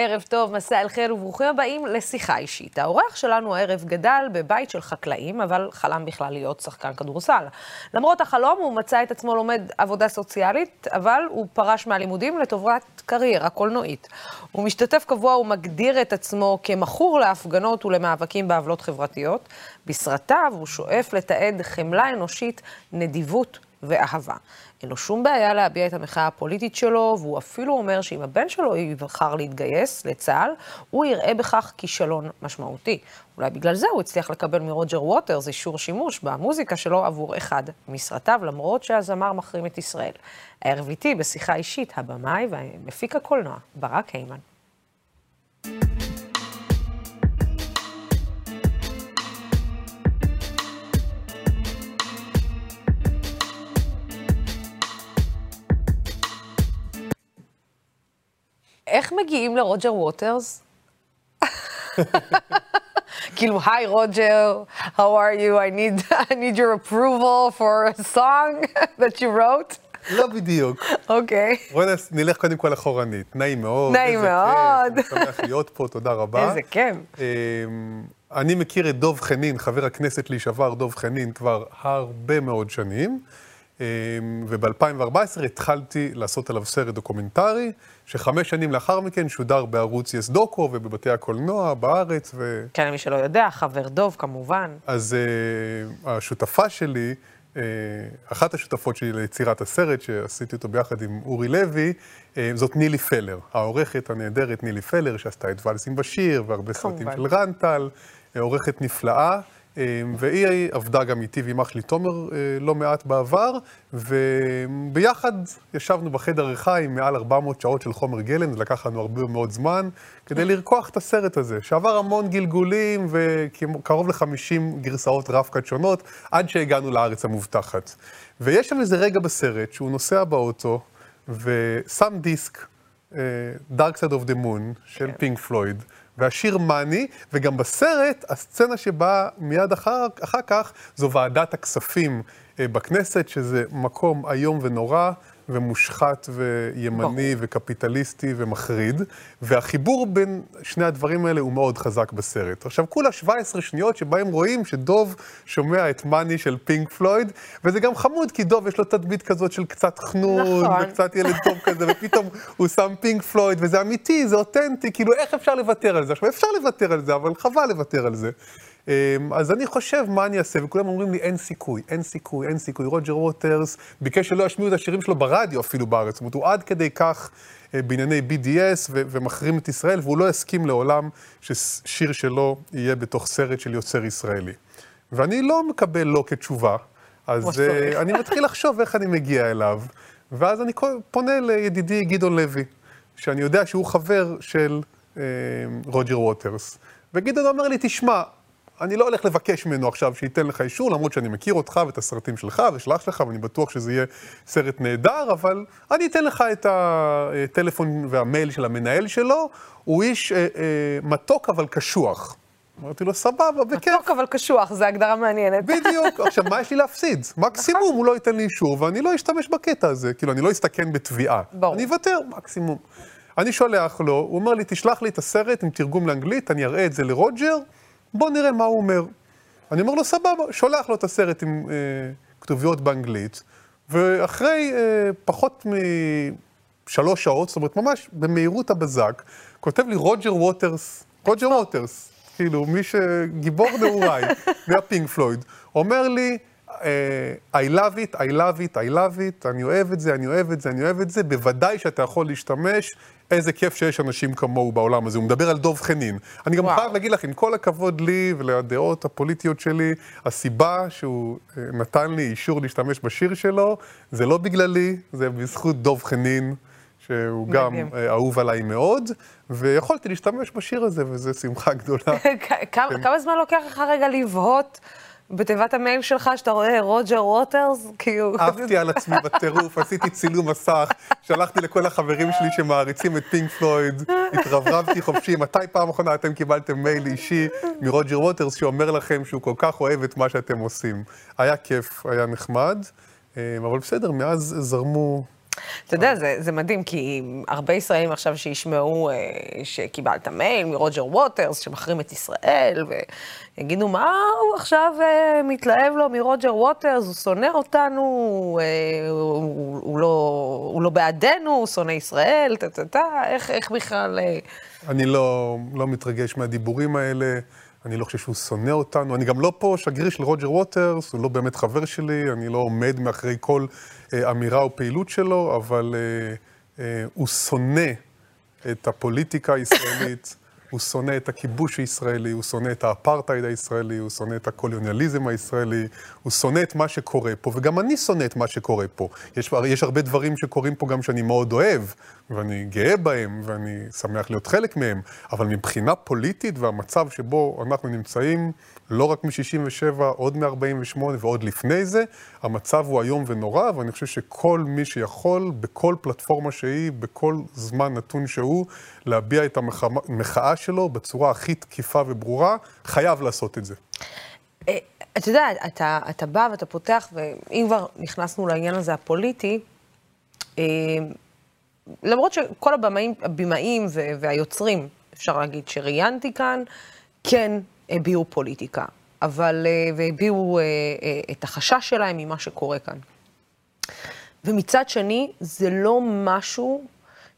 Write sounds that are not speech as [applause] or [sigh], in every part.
ערב טוב, מסע אל חיל וברוכים הבאים לשיחה אישית. האורח שלנו הערב גדל בבית של חקלאים, אבל חלם בכלל להיות שחקן כדורסל. למרות החלום, הוא מצא את עצמו לומד עבודה סוציאלית, אבל הוא פרש מהלימודים לטובת קריירה קולנועית. הוא משתתף קבוע ומגדיר את עצמו כמכור להפגנות ולמאבקים בעוולות חברתיות. בסרטיו הוא שואף לתעד חמלה אנושית, נדיבות ואהבה. אין לו שום בעיה להביע את המחאה הפוליטית שלו, והוא אפילו אומר שאם הבן שלו יבחר להתגייס לצה"ל, הוא יראה בכך כישלון משמעותי. אולי בגלל זה הוא הצליח לקבל מרוג'ר ווטרס אישור שימוש במוזיקה שלו עבור אחד מסרטיו, למרות שהזמר מחרים את ישראל. הערב איתי בשיחה אישית, הבמאי ומפיק הקולנוע, ברק היימן. איך מגיעים לרוג'ר ווטרס? כאילו, היי רוג'ר, how are you? I need, I need your approval for a song that you wrote. לא בדיוק. אוקיי. בואי נלך קודם כל אחורנית. נעים מאוד. נעים מאוד. איזה כיף, אני שמח להיות פה, תודה רבה. איזה כיף. אמ, אני מכיר את דוב חנין, חבר הכנסת לשעבר דוב חנין, כבר הרבה מאוד שנים. אמ, וב-2014 התחלתי לעשות עליו סרט דוקומנטרי, שחמש שנים לאחר מכן שודר בערוץ יס דוקו ובבתי הקולנוע בארץ. ו... כן, מי שלא יודע, חבר דוב כמובן. אז uh, השותפה שלי, uh, אחת השותפות שלי ליצירת הסרט, שעשיתי אותו ביחד עם אורי לוי, uh, זאת נילי פלר, העורכת הנהדרת נילי פלר, שעשתה את ואלסים בשיר והרבה סרטים של רנטל, עורכת נפלאה. והיא עבדה גם איתי ועם אח שלי תומר לא מעט בעבר, וביחד ישבנו בחדר עריכה עם מעל 400 שעות של חומר גלם, זה לקח לנו הרבה מאוד זמן, כדי לרקוח את הסרט הזה, שעבר המון גלגולים וקרוב ל-50 גרסאות רב-קד שונות, עד שהגענו לארץ המובטחת. ויש שם איזה רגע בסרט שהוא נוסע באוטו ושם דיסק, Dark Side of the Moon, של פינק פלויד. והשיר מאני, וגם בסרט, הסצנה שבאה מיד אחר, אחר כך, זו ועדת הכספים אה, בכנסת, שזה מקום איום ונורא. ומושחת וימני בוא. וקפיטליסטי ומחריד, והחיבור בין שני הדברים האלה הוא מאוד חזק בסרט. עכשיו, כולה 17 שניות שבהם רואים שדוב שומע את מאני של פינק פלויד, וזה גם חמוד, כי דוב יש לו תדמית כזאת של קצת חנון, נכון. וקצת ילד טוב כזה, ופתאום הוא שם פינק פלויד, וזה אמיתי, זה אותנטי, כאילו, איך אפשר לוותר על זה? עכשיו, אפשר לוותר על זה, אבל חבל לוותר על זה. אמ, אז אני חושב, מה אני אעשה? וכולם אומרים לי, אין סיכוי, אין סיכוי, אין סיכוי. רוג'ר ווטרס ביקש שלא ישמיעו את השירים שלו ברדיו אפילו בארץ. זאת אומרת, הוא עד כדי כך אה, בענייני BDS ו- ומחרים את ישראל, והוא לא יסכים לעולם ששיר שלו יהיה בתוך סרט של יוצר ישראלי. ואני לא מקבל לא כתשובה, אז uh, אני מתחיל לחשוב איך אני מגיע אליו, ואז אני פונה לידידי גדעון לוי, שאני יודע שהוא חבר של uh, רוג'ר ווטרס. וגדעון אומר לי, תשמע, אני לא הולך לבקש ממנו עכשיו שייתן לך אישור, למרות שאני מכיר אותך ואת הסרטים שלך ושלח שלך, ואני בטוח שזה יהיה סרט נהדר, אבל אני אתן לך את הטלפון והמייל של המנהל שלו, הוא איש אה, אה, מתוק אבל קשוח. אמרתי לו, סבבה, בכיף. מתוק אבל קשוח, זו הגדרה מעניינת. בדיוק. [laughs] עכשיו, מה יש לי להפסיד? מקסימום הוא לא ייתן לי אישור, ואני לא אשתמש בקטע הזה. כאילו, אני לא אסתכן בתביעה. ברור. אני אוותר, מקסימום. אני שולח לו, הוא אומר לי, תשלח לי את הסרט עם תרגום לאנגלית, אני אראה את זה לרוג'ר. בוא נראה מה הוא אומר. אני אומר לו, סבבה, שולח לו את הסרט עם אה, כתוביות באנגלית, ואחרי אה, פחות משלוש שעות, זאת אומרת, ממש במהירות הבזק, כותב לי רוג'ר ווטרס, רוג'ר ווטרס, כאילו, מי שגיבור נעוריי, [laughs] מהפינק פלויד, אומר לי, I love it, I love it, I love it, אני אוהב את זה, אני אוהב את זה, אני אוהב את זה, בוודאי שאתה יכול להשתמש, איזה כיף שיש אנשים כמוהו בעולם הזה. הוא מדבר על דוב חנין. אני גם וואו. חייב להגיד לך, עם כל הכבוד לי ולדעות הפוליטיות שלי, הסיבה שהוא אה, נתן לי אישור להשתמש בשיר שלו, זה לא בגללי, זה בזכות דוב חנין. שהוא גם אה, אהוב עליי מאוד, ויכולתי להשתמש בשיר הזה, וזו שמחה גדולה. [laughs] כמה זמן לוקח לך רגע לבהות בתיבת המייל שלך, שאתה רואה רוג'ר ווטרס, כאילו... עפתי על עצמי בטירוף, עשיתי צילום מסך, שלחתי לכל החברים שלי שמעריצים את פינק פלויד, התרברבתי חופשי. מתי פעם אחרונה אתם קיבלתם מייל אישי מרוג'ר ווטרס שאומר לכם שהוא כל כך אוהב את מה שאתם עושים? היה כיף, היה נחמד, אה, אבל בסדר, מאז זרמו אתה יודע, זה, זה מדהים, כי הרבה ישראלים עכשיו שישמעו אה, שקיבלת מייל מרוג'ר ווטרס, שמחרים את ישראל, ויגידו, מה הוא עכשיו אה, מתלהב לו מרוג'ר ווטרס, הוא שונא אותנו, אה, הוא, הוא, לא, הוא לא בעדנו, הוא שונא ישראל, טה-טה-טה, איך, איך בכלל... אני לא, לא מתרגש מהדיבורים האלה. אני לא חושב שהוא שונא אותנו, אני גם לא פה שגריר של רוג'ר ווטרס, הוא לא באמת חבר שלי, אני לא עומד מאחורי כל אמירה או פעילות שלו, אבל אה, אה, הוא שונא את הפוליטיקה הישראלית. [coughs] הוא שונא את הכיבוש הישראלי, הוא שונא את האפרטהייד הישראלי, הוא שונא את הקולוניאליזם הישראלי, הוא שונא את מה שקורה פה, וגם אני שונא את מה שקורה פה. יש, יש הרבה דברים שקורים פה גם שאני מאוד אוהב, ואני גאה בהם, ואני שמח להיות חלק מהם, אבל מבחינה פוליטית והמצב שבו אנחנו נמצאים, לא רק מ-67, עוד מ-48 ועוד לפני זה, המצב הוא איום ונורא, ואני חושב שכל מי שיכול, בכל פלטפורמה שהיא, בכל זמן נתון שהוא, להביע את המחאה שלו בצורה הכי תקיפה וברורה, חייב לעשות את זה. אה, אתה יודע, אתה, אתה בא ואתה פותח, ואם כבר נכנסנו לעניין הזה הפוליטי, אה, למרות שכל הבמאים, הבמאים והיוצרים, אפשר להגיד, שראיינתי כאן, כן הביעו פוליטיקה, אבל, אה, והביעו את החשש שלהם ממה שקורה כאן. ומצד שני, זה לא משהו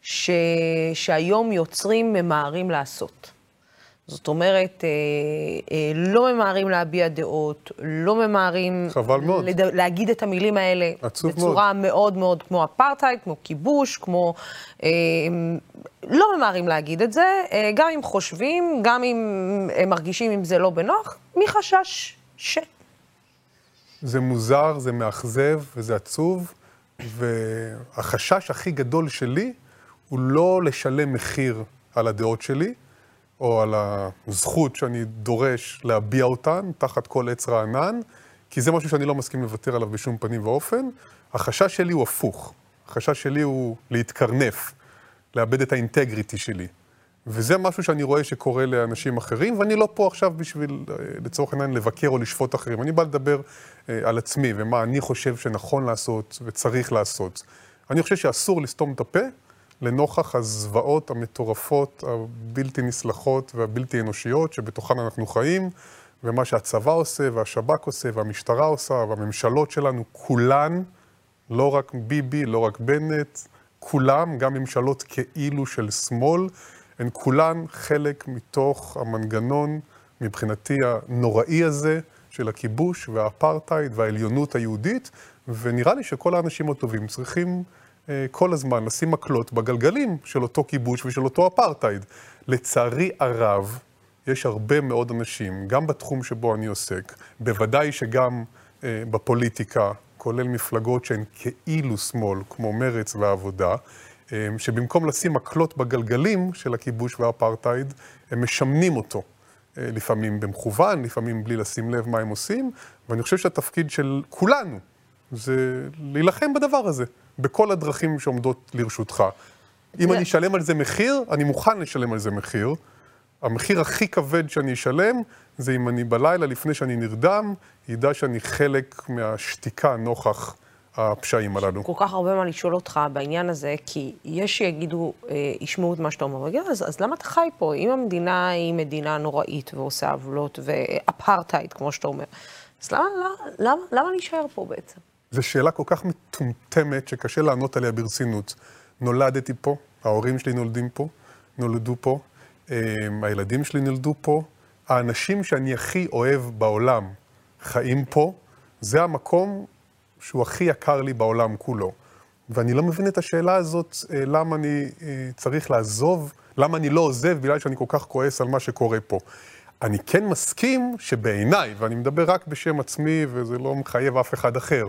ש... שהיום יוצרים ממהרים לעשות. זאת אומרת, אה, אה, לא ממהרים להביע דעות, לא ממהרים... חבל מאוד. לד... להגיד את המילים האלה בצורה מאוד. מאוד מאוד כמו אפרטהייד, כמו כיבוש, כמו... אה, לא ממהרים להגיד את זה, אה, גם אם חושבים, גם אם הם מרגישים אם זה לא בנוח, מחשש ש... זה מוזר, זה מאכזב וזה עצוב, והחשש הכי גדול שלי הוא לא לשלם מחיר על הדעות שלי, או על הזכות שאני דורש להביע אותן תחת כל עץ רענן, כי זה משהו שאני לא מסכים לוותר עליו בשום פנים ואופן. החשש שלי הוא הפוך. החשש שלי הוא להתקרנף, לאבד את האינטגריטי שלי. וזה משהו שאני רואה שקורה לאנשים אחרים, ואני לא פה עכשיו בשביל, אה, לצורך העניין, לבקר או לשפוט אחרים. אני בא לדבר אה, על עצמי ומה אני חושב שנכון לעשות וצריך לעשות. אני חושב שאסור לסתום את הפה, לנוכח הזוועות המטורפות, הבלתי נסלחות והבלתי אנושיות שבתוכן אנחנו חיים, ומה שהצבא עושה, והשב"כ עושה, והמשטרה עושה, והממשלות שלנו, כולן, לא רק ביבי, לא רק בנט, כולם, גם ממשלות כאילו של שמאל, הן כולן חלק מתוך המנגנון, מבחינתי, הנוראי הזה של הכיבוש והאפרטהייד והעליונות היהודית, ונראה לי שכל האנשים הטובים צריכים כל הזמן לשים מקלות בגלגלים של אותו כיבוש ושל אותו אפרטהייד. לצערי הרב, יש הרבה מאוד אנשים, גם בתחום שבו אני עוסק, בוודאי שגם אה, בפוליטיקה, כולל מפלגות שהן כאילו שמאל, כמו מרץ והעבודה, אה, שבמקום לשים מקלות בגלגלים של הכיבוש והאפרטהייד, הם משמנים אותו. אה, לפעמים במכוון, לפעמים בלי לשים לב מה הם עושים, ואני חושב שהתפקיד של כולנו זה להילחם בדבר הזה. בכל הדרכים שעומדות לרשותך. אם אני אשלם על זה מחיר, אני מוכן לשלם על זה מחיר. המחיר הכי כבד שאני אשלם, זה אם אני בלילה, לפני שאני נרדם, ידע שאני חלק מהשתיקה נוכח הפשעים הללו. כל כך הרבה מה לשאול אותך בעניין הזה, כי יש שיגידו, אה, ישמעו את מה שאתה אומר, אז, אז למה אתה חי פה? אם המדינה היא מדינה נוראית ועושה עוולות ואפרטהייד, כמו שאתה אומר, אז למה, למה, למה, למה להישאר פה בעצם? זו שאלה כל כך מטומטמת שקשה לענות עליה ברצינות. נולדתי פה, ההורים שלי נולדים פה, נולדו פה, אמ, הילדים שלי נולדו פה, האנשים שאני הכי אוהב בעולם חיים פה, זה המקום שהוא הכי יקר לי בעולם כולו. ואני לא מבין את השאלה הזאת, אה, למה אני אה, צריך לעזוב, למה אני לא עוזב בגלל שאני כל כך כועס על מה שקורה פה. אני כן מסכים שבעיניי, ואני מדבר רק בשם עצמי וזה לא מחייב אף אחד אחר,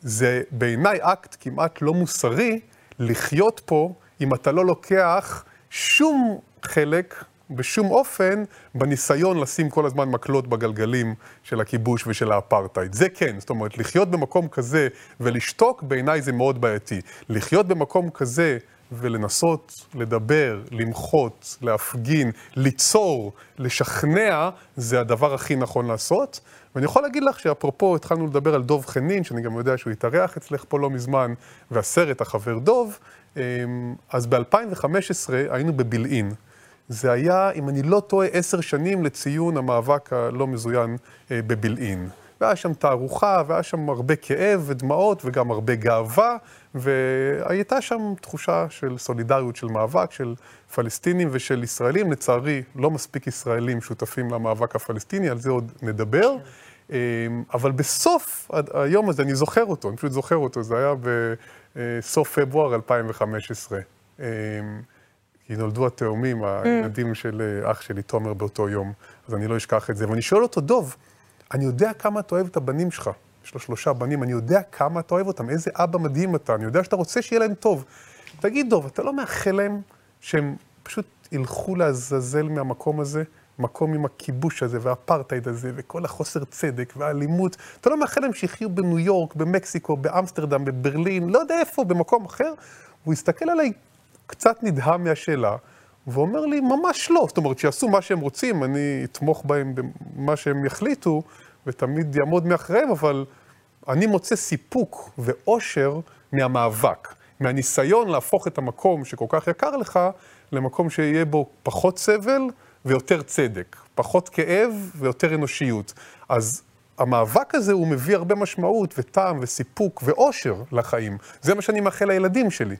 זה בעיניי אקט כמעט לא מוסרי לחיות פה אם אתה לא לוקח שום חלק בשום אופן בניסיון לשים כל הזמן מקלות בגלגלים של הכיבוש ושל האפרטהייד. זה כן, זאת אומרת, לחיות במקום כזה ולשתוק, בעיניי זה מאוד בעייתי. לחיות במקום כזה ולנסות לדבר, למחות, להפגין, ליצור, לשכנע, זה הדבר הכי נכון לעשות. ואני יכול להגיד לך שאפרופו התחלנו לדבר על דוב חנין, שאני גם יודע שהוא התארח אצלך פה לא מזמן, והסרט החבר דוב, אמ, אז ב-2015 היינו בבילעין. זה היה, אם אני לא טועה, עשר שנים לציון המאבק הלא מזוין אה, בבילעין. והיה שם תערוכה, והיה שם הרבה כאב ודמעות, וגם הרבה גאווה, והייתה שם תחושה של סולידריות, של מאבק, של פלסטינים ושל ישראלים. לצערי, לא מספיק ישראלים שותפים למאבק הפלסטיני, על זה עוד נדבר. אמ, אבל בסוף היום הזה, אני זוכר אותו, אני פשוט זוכר אותו, זה היה בסוף פברואר 2015. אמ, כי נולדו התאומים, הילדים של אח שלי, תומר, באותו יום, אז אני לא אשכח את זה. ואני שואל אותו, דוב, אני יודע כמה אתה אוהב את הבנים שלך. יש לו שלושה בנים, אני יודע כמה אתה אוהב אותם, איזה אבא מדהים אתה, אני יודע שאתה רוצה שיהיה להם טוב. תגיד, דוב, אתה לא מאחל להם שהם פשוט ילכו לעזאזל מהמקום הזה? מקום עם הכיבוש הזה, והאפרטהייד הזה, וכל החוסר צדק, והאלימות. אתה לא מאחל להם שיחיו בניו יורק, במקסיקו, באמסטרדם, בברלין, לא יודע איפה, במקום אחר? הוא הסתכל עליי קצת נדהם מהשאלה, ואומר לי, ממש לא. זאת אומרת, שיעשו מה שהם רוצים, אני אתמוך בהם במה שהם יחליטו, ותמיד יעמוד מאחריהם, אבל אני מוצא סיפוק ואושר מהמאבק, מהניסיון להפוך את המקום שכל כך יקר לך, למקום שיהיה בו פחות סבל ויותר צדק, פחות כאב ויותר אנושיות. אז המאבק הזה הוא מביא הרבה משמעות וטעם וסיפוק ואושר לחיים. זה מה שאני מאחל לילדים שלי.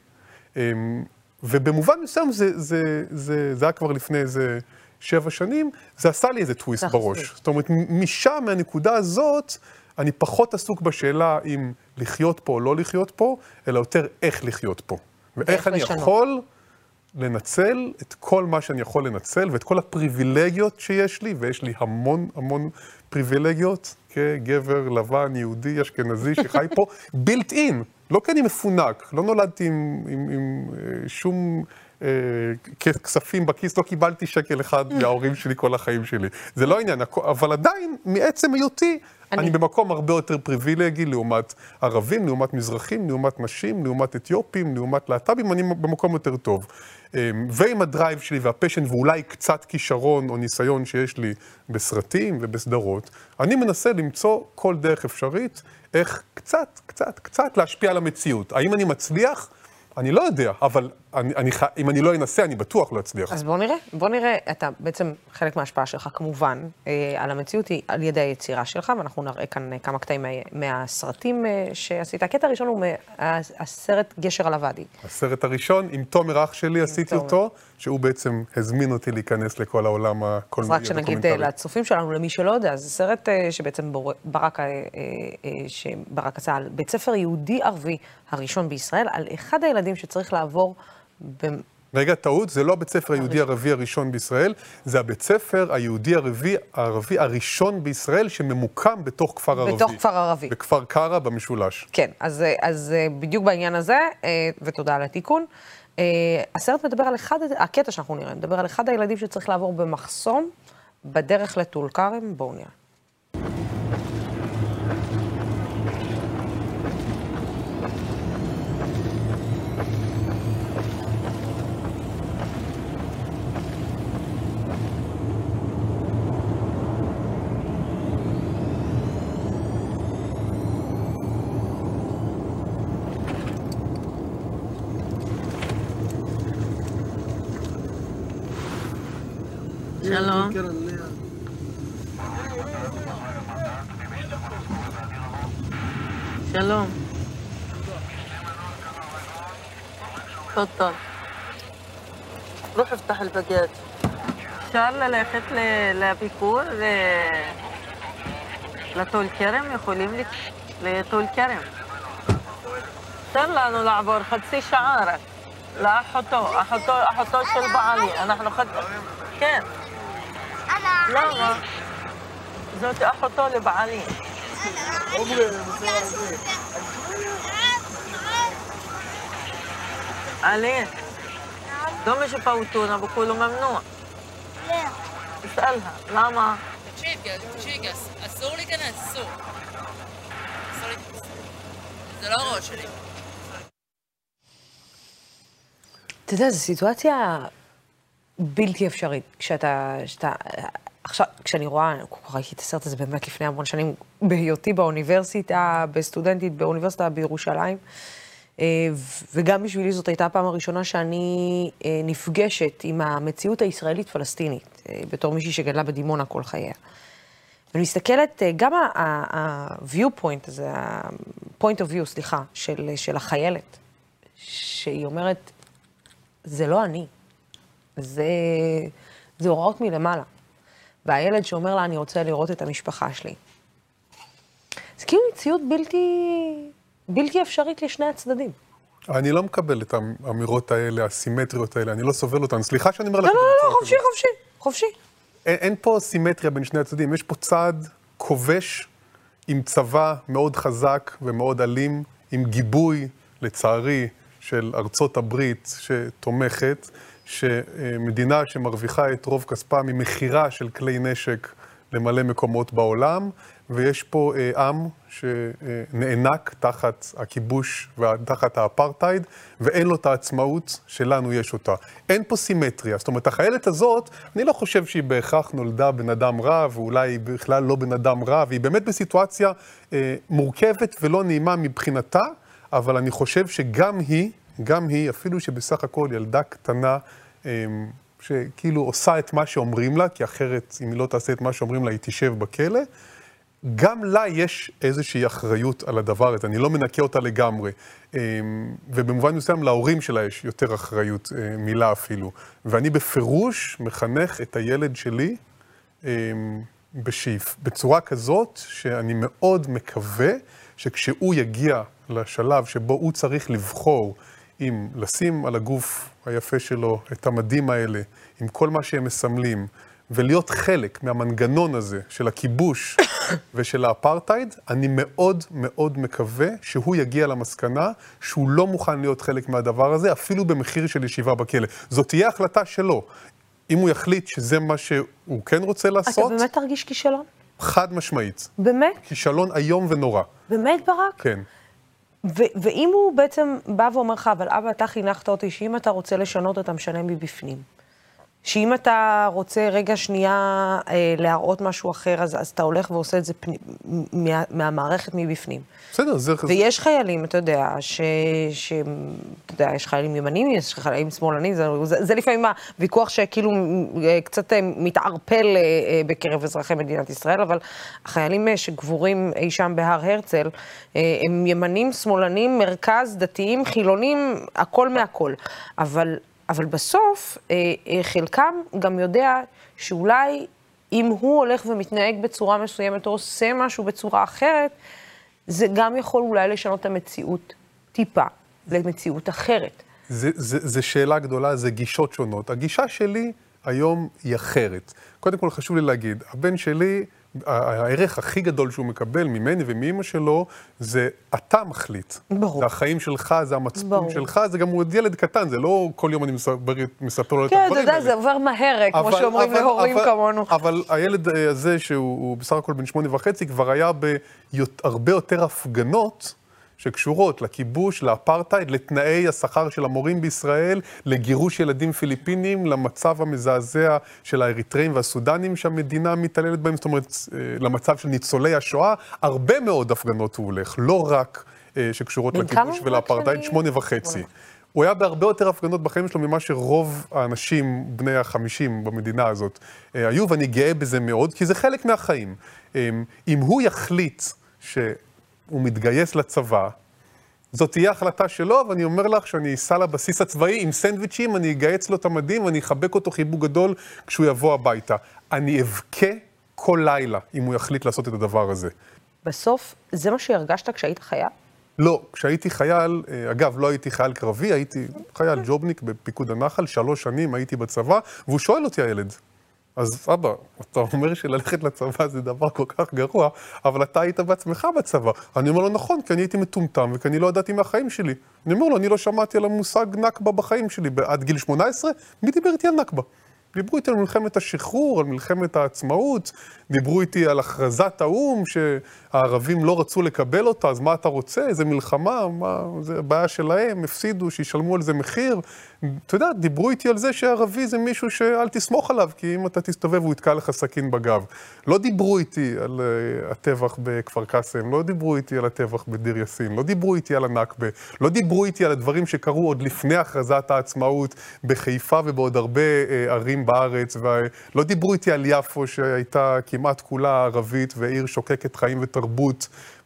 אמ, ובמובן מסוים זה, זה, זה, זה היה כבר לפני איזה שבע שנים, זה עשה לי איזה טוויסט בראש. זאת אומרת, משם, מהנקודה הזאת, אני פחות עסוק בשאלה אם לחיות פה או לא לחיות פה, אלא יותר איך לחיות פה. ואיך אני לשנות. יכול לנצל את כל מה שאני יכול לנצל, ואת כל הפריבילגיות שיש לי, ויש לי המון המון פריבילגיות, כגבר לבן, יהודי, אשכנזי, שחי פה, [laughs] בילט אין. לא כי אני מפונק, לא נולדתי עם, עם, עם אה, שום אה, כספים בכיס, לא קיבלתי שקל אחד [laughs] מההורים שלי כל החיים שלי. זה לא העניין, אבל עדיין, מעצם היותי, אני... אני במקום הרבה יותר פריבילגי לעומת ערבים, לעומת מזרחים, לעומת נשים, לעומת אתיופים, לעומת להט"בים, אני במקום יותר טוב. אמ, ועם ה drive שלי וה passion ואולי קצת כישרון או ניסיון שיש לי בסרטים ובסדרות, אני מנסה למצוא כל דרך אפשרית איך קצת, קצת, קצת להשפיע על המציאות. האם אני מצליח? אני לא יודע, אבל אני, אני, אם אני לא אנסה, אני בטוח לא אצליח. אז בוא נראה, בוא נראה, אתה בעצם, חלק מההשפעה שלך כמובן אה, על המציאות היא על ידי היצירה שלך, ואנחנו נראה כאן אה, כמה קטעים מה, מהסרטים אה, שעשית. הקטע הראשון הוא מהסרט גשר על הוואדי. הסרט הראשון, עם תומר אח שלי עשיתי תומר. אותו, שהוא בעצם הזמין אותי להיכנס לכל העולם הקולנועי. אז רק שנגיד אה, לצופים שלנו, למי שלא יודע, זה סרט אה, שבעצם ברק, אה, שברק עשה על בית ספר יהודי-ערבי הראשון בישראל, על אחד הילדים שצריך לעבור... רגע, טעות, זה לא הבית ספר היהודי ערבי הראשון בישראל, זה הבית ספר היהודי ערבי, הערבי הראשון בישראל שממוקם בתוך כפר ערבי. בתוך כפר ערבי. בכפר קרא במשולש. כן, אז, אז בדיוק בעניין הזה, ותודה על התיקון, הסרט מדבר על אחד, הקטע שאנחנו נראה, מדבר על אחד הילדים שצריך לעבור במחסום בדרך לטול כרם, בואו נראה. تفضل. روح افتح الباجات ان شاء الله لاخت لي لا بيكور لا طول كرم يخوليم لك لا طول كرم طلع انه العبور خدسي شعارك. لا احطوه احطوه احطوه شلبة علي انا إحنا خد كان أنا لا ما. زوجتي احطوه لبعلي عمري אלין, לא משפעוטונה בכולו ממנוע. לא. תשאלها, למה? תקשיב, תקשיב, אסור להיכנס, אסור. אסור להיכנס. זה לא הראש שלי. אתה יודע, זו סיטואציה בלתי אפשרית. כשאתה, כשאתה, עכשיו, כשאני רואה, כל כך ראיתי את הסרט הזה באמת לפני המון שנים, בהיותי באוניברסיטה, בסטודנטית באוניברסיטה בירושלים, וגם בשבילי זאת הייתה הפעם הראשונה שאני אה, נפגשת עם המציאות הישראלית-פלסטינית, אה, בתור מישהי שגדלה בדימונה כל חייה. ואני מסתכלת, גם ה-viewpoint הזה, ה-point of view, סליחה, של, של החיילת, שהיא אומרת, זה לא אני, זה, זה הוראות מלמעלה. והילד שאומר לה, אני רוצה לראות את המשפחה שלי. זה כאילו מציאות בלתי, בלתי אפשרית לשני הצדדים. אני לא מקבל את האמירות האלה, הסימטריות האלה, אני לא סובל אותן. סליחה שאני אומר לך... לא, לא, לא, חופשי, חופשי, חופשי. אין, אין פה סימטריה בין שני הצדדים, יש פה צד כובש עם צבא מאוד חזק ומאוד אלים, עם גיבוי, לצערי, של ארצות הברית שתומכת, שמדינה שמרוויחה את רוב כספה ממכירה של כלי נשק למלא מקומות בעולם, ויש פה אה, עם שנאנק תחת הכיבוש ותחת האפרטהייד, ואין לו את העצמאות שלנו יש אותה. אין פה סימטריה. זאת אומרת, החיילת הזאת, אני לא חושב שהיא בהכרח נולדה בן אדם רע, ואולי היא בכלל לא בן אדם רע, והיא באמת בסיטואציה אה, מורכבת ולא נעימה מבחינתה, אבל אני חושב שגם היא, גם היא, אפילו שבסך הכל ילדה קטנה, אמ, שכאילו עושה את מה שאומרים לה, כי אחרת, אם היא לא תעשה את מה שאומרים לה, היא תשב בכלא. גם לה יש איזושהי אחריות על הדבר הזה, אני לא מנקה אותה לגמרי. אמ, ובמובן מסוים להורים שלה יש יותר אחריות אה, מילה אפילו. ואני בפירוש מחנך את הילד שלי אמ, בשאיף, בצורה כזאת שאני מאוד מקווה שכשהוא יגיע לשלב שבו הוא צריך לבחור אם לשים על הגוף היפה שלו את המדים האלה, עם כל מה שהם מסמלים, ולהיות חלק מהמנגנון הזה של הכיבוש [coughs] ושל האפרטהייד, אני מאוד מאוד מקווה שהוא יגיע למסקנה שהוא לא מוכן להיות חלק מהדבר הזה, אפילו במחיר של ישיבה בכלא. זאת תהיה החלטה שלו. אם הוא יחליט שזה מה שהוא כן רוצה לעשות... אתה באמת תרגיש כישלון? חד משמעית. באמת? כישלון איום ונורא. באמת, ברק? כן. ואם הוא בעצם בא ואומר לך, אבל אבא, אתה חינכת אותי שאם אתה רוצה לשנות, אתה משנה מבפנים. שאם אתה רוצה רגע שנייה אה, להראות משהו אחר, אז, אז אתה הולך ועושה את זה פני, מה, מהמערכת מבפנים. בסדר, זה... ויש חיילים, אתה יודע, ש... ש... אתה יודע, יש חיילים ימנים, יש חיילים שמאלנים, זה, זה, זה לפעמים הוויכוח שכאילו אה, קצת אה, מתערפל אה, בקרב אזרחי מדינת ישראל, אבל החיילים שגבורים אי שם בהר הרצל, הם ימנים, שמאלנים, מרכז, דתיים, חילונים, הכל מהכל. אבל... אבל בסוף, אה, אה, חלקם גם יודע שאולי אם הוא הולך ומתנהג בצורה מסוימת או עושה משהו בצורה אחרת, זה גם יכול אולי לשנות את המציאות טיפה למציאות אחרת. זה, זה, זה שאלה גדולה, זה גישות שונות. הגישה שלי היום היא אחרת. קודם כל חשוב לי להגיד, הבן שלי הערך הכי גדול שהוא מקבל ממני ומאימא שלו, זה אתה מחליט. ברור. זה החיים שלך, זה המצפון ברור. שלך, זה גם הוא עוד ילד קטן, זה לא כל יום אני מספר, לו כן, את הדברים האלה. כן, אתה יודע, זה עובר מהר, כמו שאומרים להורים כמונו. אבל הילד אה, הזה, שהוא בסך הכל בן שמונה וחצי, כבר היה בהרבה יותר הפגנות. שקשורות לכיבוש, לאפרטהייד, לתנאי השכר של המורים בישראל, לגירוש ילדים פיליפינים, למצב המזעזע של האריתראים והסודנים שהמדינה מתעללת בהם, זאת אומרת, אה, למצב של ניצולי השואה. הרבה מאוד הפגנות הוא הולך, לא רק אה, שקשורות לכיבוש ולאפרטהייד, שמונה וחצי. הוא היה בהרבה יותר הפגנות בחיים שלו ממה שרוב האנשים בני החמישים במדינה הזאת אה, היו, ואני גאה בזה מאוד, כי זה חלק מהחיים. אם הוא יחליט ש... הוא מתגייס לצבא, זאת תהיה החלטה שלו, ואני אומר לך שאני אסע לבסיס הצבאי עם סנדוויצ'ים, אני אגייץ לו את המדים ואני אחבק אותו חיבוק גדול כשהוא יבוא הביתה. אני אבכה כל לילה אם הוא יחליט לעשות את הדבר הזה. בסוף, זה מה שהרגשת כשהיית חייל? לא, כשהייתי חייל, אה, אגב, לא הייתי חייל קרבי, הייתי חייל ג'ובניק בפיקוד הנחל, שלוש שנים הייתי בצבא, והוא שואל אותי הילד, אז אבא, אתה אומר שללכת לצבא זה דבר כל כך גרוע, אבל אתה היית בעצמך בצבא. אני אומר לו, נכון, כי אני הייתי מטומטם וכי אני לא ידעתי מהחיים שלי. אני אומר לו, אני לא שמעתי על המושג נכבה בחיים שלי. עד גיל 18, מי דיבר איתי על נכבה? דיברו איתי על מלחמת השחרור, על מלחמת העצמאות, דיברו איתי על הכרזת האו"ם, שהערבים לא רצו לקבל אותה, אז מה אתה רוצה? איזה מלחמה? מה, זה הבעיה שלהם, הפסידו, שישלמו על זה מחיר. אתה יודע, דיברו איתי על זה שערבי זה מישהו שאל תסמוך עליו, כי אם אתה תסתובב הוא יתקע לך סכין בגב. לא דיברו איתי על uh, הטבח בכפר קאסם, לא דיברו איתי על הטבח בדיר יאסין, לא דיברו איתי על הנכבה, לא דיברו איתי על הדברים שקרו עוד לפני הכרזת העצמאות בחיפה ובעוד הרבה uh, ערים בארץ, ולא דיברו איתי על יפו שהייתה כמעט כולה ערבית ועיר שוקקת חיים ותרבות,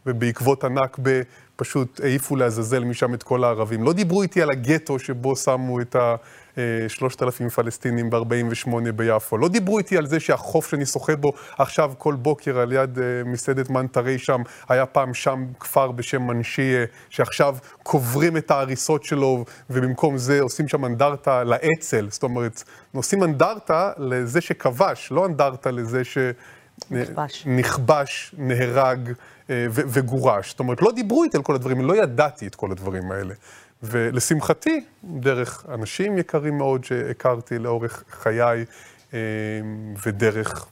ובעקבות הנכבה פשוט העיפו לעזאזל משם את כל הערבים. לא דיברו איתי על הגטו שבו שמו את ה-3,000 פלסטינים ב-48 ביפו. לא דיברו איתי על זה שהחוף שאני שוחה בו עכשיו כל בוקר על יד uh, מסעדת מנטרי שם, היה פעם שם כפר בשם מנשיה, שעכשיו קוברים את ההריסות שלו, ובמקום זה עושים שם אנדרטה לאצ"ל. זאת אומרת, עושים אנדרטה לזה שכבש, לא אנדרטה לזה ש... נכבש. נכבש, נהרג אה, וגורש. זאת אומרת, לא דיברו איתי על כל הדברים, לא ידעתי את כל הדברים האלה. ולשמחתי, דרך אנשים יקרים מאוד שהכרתי לאורך חיי, אה, ודרך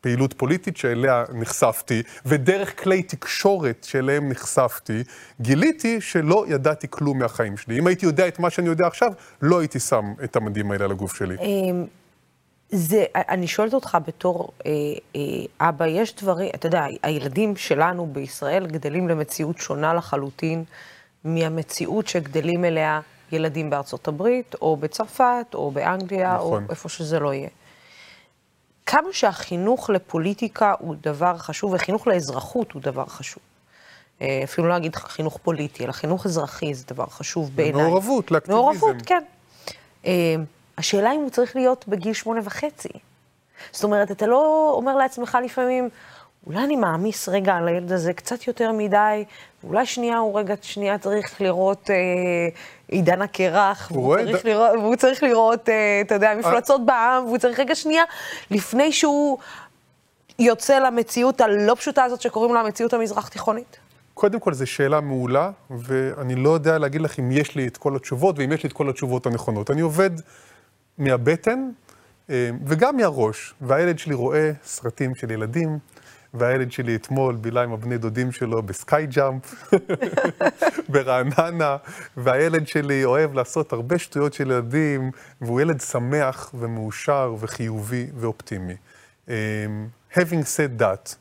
פעילות פוליטית שאליה נחשפתי, ודרך כלי תקשורת שאליהם נחשפתי, גיליתי שלא ידעתי כלום מהחיים שלי. אם הייתי יודע את מה שאני יודע עכשיו, לא הייתי שם את המדים האלה על הגוף שלי. זה, אני שואלת אותך בתור אה, אה, אבא, יש דברים, אתה יודע, הילדים שלנו בישראל גדלים למציאות שונה לחלוטין מהמציאות שגדלים אליה ילדים בארצות הברית, או בצרפת, או באנגליה, נכון. או איפה שזה לא יהיה. כמה שהחינוך לפוליטיקה הוא דבר חשוב, וחינוך לאזרחות הוא דבר חשוב. אה, אפילו לא אגיד חינוך פוליטי, אלא חינוך אזרחי זה דבר חשוב בעיניי. מעורבות, לאקטיביזם. מעורבות, כן. אה, השאלה אם הוא צריך להיות בגיל שמונה וחצי. זאת אומרת, אתה לא אומר לעצמך לפעמים, אולי אני מעמיס רגע על הילד הזה קצת יותר מדי, אולי שנייה הוא רגע, שנייה צריך לראות אה, עידן הקרח, והוא ד- לראות, והוא צריך לראות, אה, אתה יודע, מפלצות בעם, והוא צריך רגע שנייה, לפני שהוא יוצא למציאות הלא פשוטה הזאת שקוראים לה המציאות המזרח-תיכונית. קודם כל, זו שאלה מעולה, ואני לא יודע להגיד לך אם יש לי את כל התשובות, ואם יש לי את כל התשובות הנכונות. אני עובד מהבטן אה, וגם מהראש, והילד שלי רואה סרטים של ילדים, והילד שלי אתמול בילה עם הבני דודים שלו בסקאי ג'אמפ [laughs] ברעננה, והילד שלי אוהב לעשות הרבה שטויות של ילדים, והוא ילד שמח ומאושר וחיובי ואופטימי. אה, Having said that,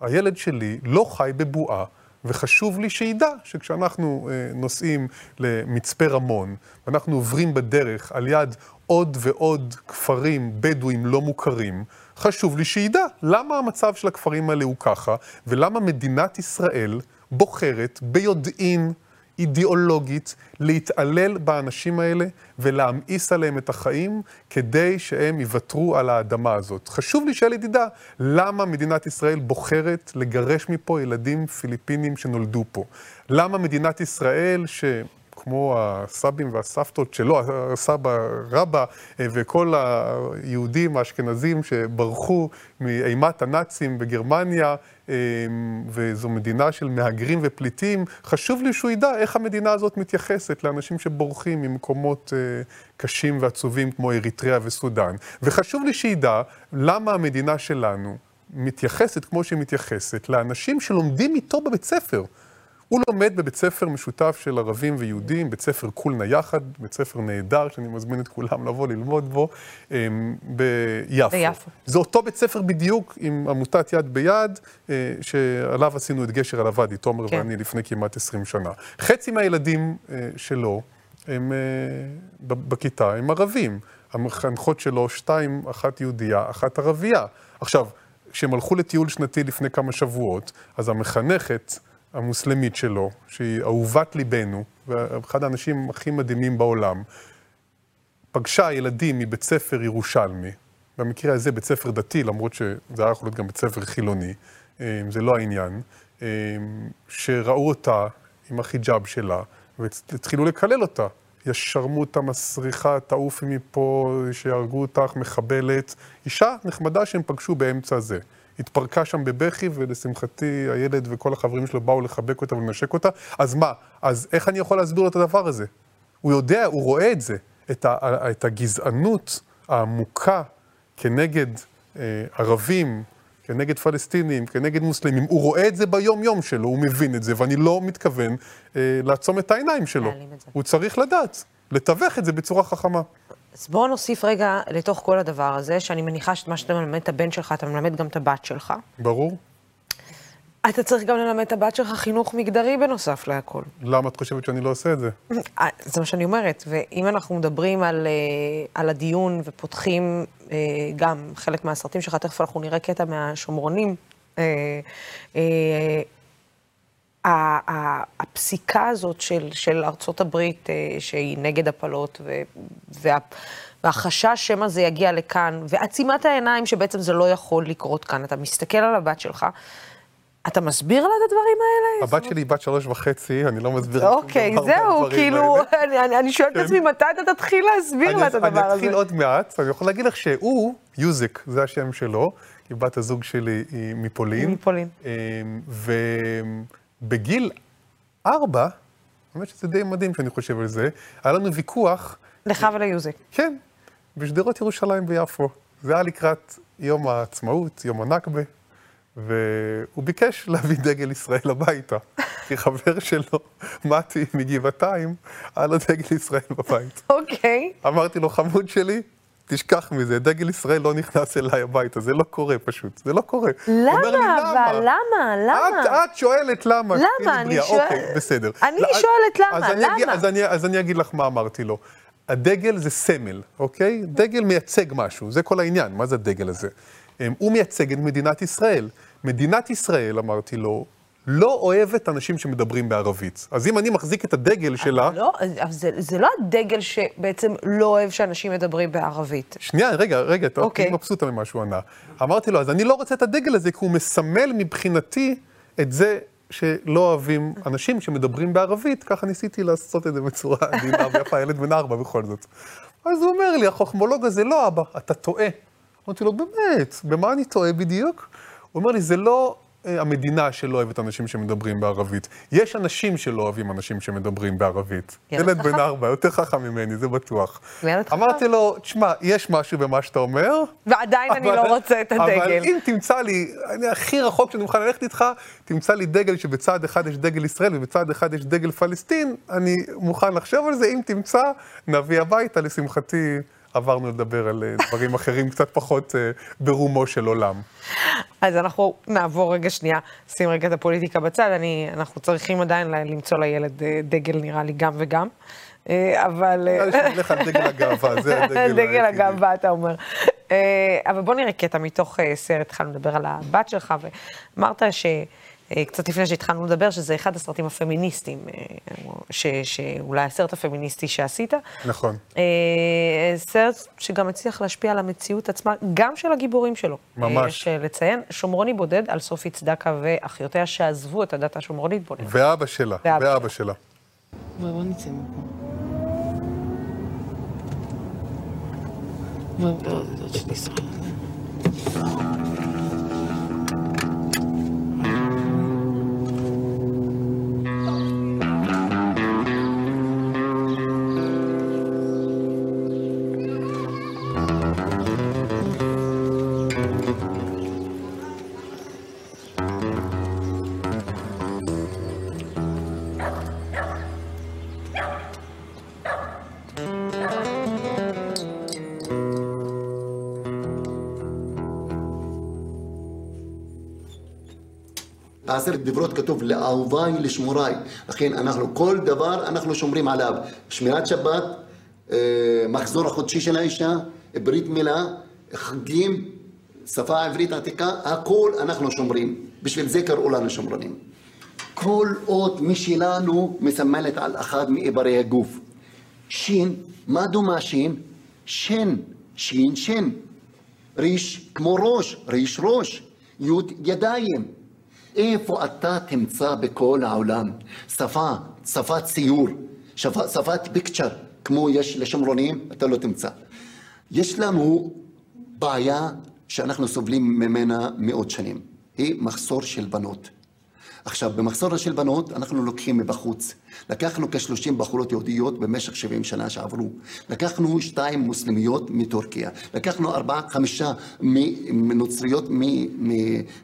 הילד שלי לא חי בבועה, וחשוב לי שידע שכשאנחנו אה, נוסעים למצפה רמון, ואנחנו עוברים בדרך על יד עוד ועוד כפרים בדואים לא מוכרים, חשוב לי שידע למה המצב של הכפרים האלה הוא ככה, ולמה מדינת ישראל בוחרת ביודעין אידיאולוגית להתעלל באנשים האלה ולהמאיס עליהם את החיים כדי שהם יוותרו על האדמה הזאת. חשוב לי שהילד ידע למה מדינת ישראל בוחרת לגרש מפה ילדים פיליפינים שנולדו פה. למה מדינת ישראל, ש... כמו הסבים והסבתות שלו, הסבא רבא אה, וכל היהודים האשכנזים שברחו מאימת הנאצים בגרמניה, אה, וזו מדינה של מהגרים ופליטים, חשוב לי שהוא ידע איך המדינה הזאת מתייחסת לאנשים שבורחים ממקומות אה, קשים ועצובים כמו אריתריאה וסודאן. וחשוב לי שידע למה המדינה שלנו מתייחסת כמו שהיא מתייחסת לאנשים שלומדים איתו בבית ספר. הוא לומד בבית ספר משותף של ערבים ויהודים, בית ספר קולנה יחד, בית ספר נהדר, שאני מזמין את כולם לבוא ללמוד בו, אמ, ביפו. ביפו. זה אותו בית ספר בדיוק עם עמותת יד ביד, אה, שעליו עשינו את גשר על הוואדי, תומר כן. ואני, לפני כמעט 20 שנה. חצי מהילדים אה, שלו הם אה, בכיתה, הם ערבים. המחנכות שלו, שתיים, אחת יהודייה, אחת ערבייה. עכשיו, כשהם הלכו לטיול שנתי לפני כמה שבועות, אז המחנכת המוסלמית שלו, שהיא אהובת ליבנו, ואחד האנשים הכי מדהימים בעולם, פגשה ילדים מבית ספר ירושלמי, במקרה הזה בית ספר דתי, למרות שזה היה יכול להיות גם בית ספר חילוני, אה, זה לא העניין, אה, שראו אותה עם החיג'אב שלה, והתחילו לקלל אותה. יא שרמוטה מסריחה, תעופי מפה, שיהרגו אותך, מחבלת. אישה נחמדה שהם פגשו באמצע זה. התפרקה שם בבכי, ולשמחתי הילד וכל החברים שלו באו לחבק אותה ולנשק אותה. אז מה? אז איך אני יכול להסביר לו את הדבר הזה? הוא יודע, הוא רואה את זה, את, ה, את הגזענות העמוקה כנגד אה, ערבים, כנגד פלסטינים, כנגד מוסלמים, הוא רואה את זה ביום-יום שלו, הוא מבין את זה, ואני לא מתכוון אה, לעצום את העיניים שלו. הוא צריך לדעת, לתווך את זה בצורה חכמה. אז בואו נוסיף רגע לתוך כל הדבר הזה, שאני מניחה שאת מה שאתה מלמד את הבן שלך, אתה מלמד גם את הבת שלך. ברור? אתה צריך גם ללמד את הבת שלך חינוך מגדרי בנוסף להכל. למה את חושבת שאני לא עושה את זה? אה, זה מה שאני אומרת, ואם אנחנו מדברים על, אה, על הדיון ופותחים אה, גם חלק מהסרטים שלך, תכף אנחנו נראה קטע מהשומרונים, הפסיקה הזאת של, של ארצות הברית, אה, שהיא נגד הפלות, ו, וה, והחשש שמא זה יגיע לכאן, ועצימת העיניים שבעצם זה לא יכול לקרות כאן. אתה מסתכל על הבת שלך, אתה מסביר לה את הדברים האלה? הבת שלי היא בת שלוש וחצי, אני לא מסביר שום אוקיי, זהו, כאילו. [laughs] אני- שואלת את עצמי, מתי אתה תתחיל להסביר לה את הדבר אני אתחיל הזה? עוד מעט, אני יכול להגיד לך שהוא, יוזק, זה השם שלו, כי בת הזוג שלי היא מפולין. מפולין. ובגיל ארבע, האמת שזה די מדהים שאני חושב על זה, היה לנו ויכוח, לך וליוזק. כן, בשדרות ירושלים ביפו. זה היה לקראת יום העצמאות, יום הנכבה, והוא ביקש להביא דגל ישראל הביתה. [laughs] כי חבר שלו, מתי מגבעתיים, היה לו דגל ישראל בבית. אוקיי. אמרתי לו, חמוד שלי, תשכח מזה, דגל ישראל לא נכנס אליי הביתה, זה לא קורה פשוט, זה לא קורה. אומר לי, למה? אבל למה? למה? את, את שואלת למה. למה? אני בריאה. שואל- אוקיי, בסדר. אני לא, שואלת למה, אז אני אגיד- למה? אז אני, אז אני אגיד לך מה אמרתי לו. הדגל זה סמל, אוקיי? דגל מייצג משהו, זה כל העניין, מה זה הדגל הזה? אמ, הוא מייצג את מדינת ישראל. מדינת ישראל, אמרתי לו, לא אוהבת אנשים שמדברים בערבית. אז אם אני מחזיק את הדגל שלה... לא, זה, זה לא הדגל שבעצם לא אוהב שאנשים מדברים בערבית. שנייה, רגע, רגע, אתה אוקיי. מבסוטה ממה שהוא ענה. אמרתי לו, אז אני לא רוצה את הדגל הזה, כי הוא מסמל מבחינתי את זה שלא אוהבים אנשים שמדברים בערבית, ככה ניסיתי לעשות את זה בצורה עדינה [laughs] ויפה, ילד בן ארבע בכל זאת. אז הוא אומר לי, החוכמולוג הזה לא אבא, אתה טועה. אמרתי לו, באמת, במה אני טועה בדיוק? הוא אומר לי, זה לא המדינה שלא אוהבת אנשים שמדברים בערבית. יש אנשים שלא אוהבים אנשים שמדברים בערבית. ילד בן. ארבע, יותר חכם ממני, זה בטוח. אמרתי לו, תשמע, יש משהו במה שאתה אומר. ועדיין אני אבל- לא רוצה את אבל הדגל. אם תמצא לי, אני הכי רחוק שאני מוכן ללכת איתך, תמצא לי דגל שבצד אחד יש דגל ישראל ובצד אחד יש דגל פלסטין, אני מוכן לחשוב על זה, אם תמצא, נביא הביתה, לשמחתי. עברנו לדבר על אה, דברים אחרים [laughs] קצת פחות אה, ברומו של עולם. אז אנחנו נעבור רגע שנייה, שים רגע את הפוליטיקה בצד, אני, אנחנו צריכים עדיין למצוא לילד אה, דגל, נראה לי, גם וגם. אבל... אלך על דגל הגאווה, זה הדגל [laughs] דגל. הגאווה, אתה אומר. אבל בוא נראה קטע מתוך סרט, התחלנו לדבר על הבת שלך, ואמרת ש... אה, קצת לפני שהתחלנו לדבר, שזה אחד הסרטים הפמיניסטיים, אה, ש, שאולי הסרט הפמיניסטי שעשית. נכון. אה, סרט שגם הצליח להשפיע על המציאות עצמה, גם של הגיבורים שלו. ממש. אה, יש אה, לציין, שומרוני בודד על סופי צדקה ואחיותיה שעזבו את הדת השומרונית בודד. ואבא שלה, ואבא ואבא שלה. בואי, בוא נצא מפה. בעשרת דיברות כתוב לאהוביי לשמוריי. לכן אנחנו, כל דבר אנחנו שומרים עליו. שמירת שבת, אה, מחזור החודשי של האישה, ברית מילה, חגים, שפה עברית עתיקה, הכל אנחנו שומרים. בשביל זה קראו לנו שמרנים. כל אות משלנו מסמלת על אחד מאיברי הגוף. שין, מה דומה שין? שן, שין, שן. ריש כמו ראש, ריש ראש, יוד ידיים. איפה אתה תמצא בכל העולם שפה, שפת ציור, שפה, שפת פיקצ'ר, כמו יש לשמרונים, אתה לא תמצא. יש לנו בעיה שאנחנו סובלים ממנה מאות שנים, היא מחסור של בנות. עכשיו, במחסור של בנות, אנחנו לוקחים מבחוץ. לקחנו כ-30 בחורות יהודיות במשך 70 שנה שעברו. לקחנו שתיים מוסלמיות מטורקיה. לקחנו ארבעה, חמישה נוצריות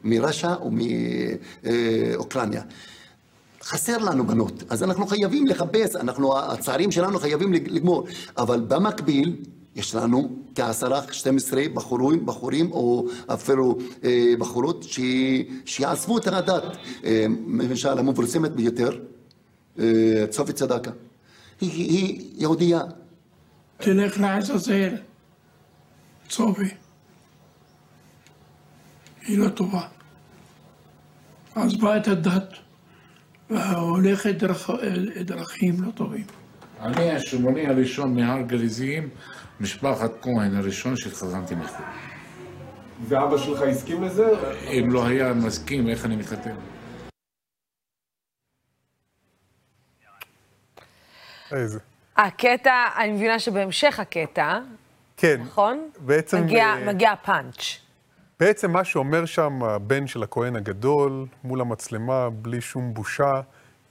מרש"א ומאוקראינה. חסר לנו בנות, אז אנחנו חייבים לחפש, אנחנו, הצעירים שלנו חייבים לגמור, אבל במקביל יש לנו כעשרה, 12 בחורים, בחורים או אפילו אה, בחורות ש... שיעזבו את הדת. אה, למשל, המפורסמת ביותר, אה, צופי צדקה. היא, היא יהודייה. תלך לעזאזל, צובי. היא לא טובה. עזבה את הדת והולכת דרך, דרכים לא טובים. אני השומרוני הראשון מהר גריזים, משפחת כהן הראשון שהתחתנתי מחו"ל. ואבא שלך הסכים לזה? אם לא היה מסכים, איך אני מתחתן? איזה. הקטע, אני מבינה שבהמשך הקטע, כן. נכון? בעצם... מגיע, אה, מגיע הפאנץ'. בעצם מה שאומר שם הבן של הכהן הגדול, מול המצלמה, בלי שום בושה,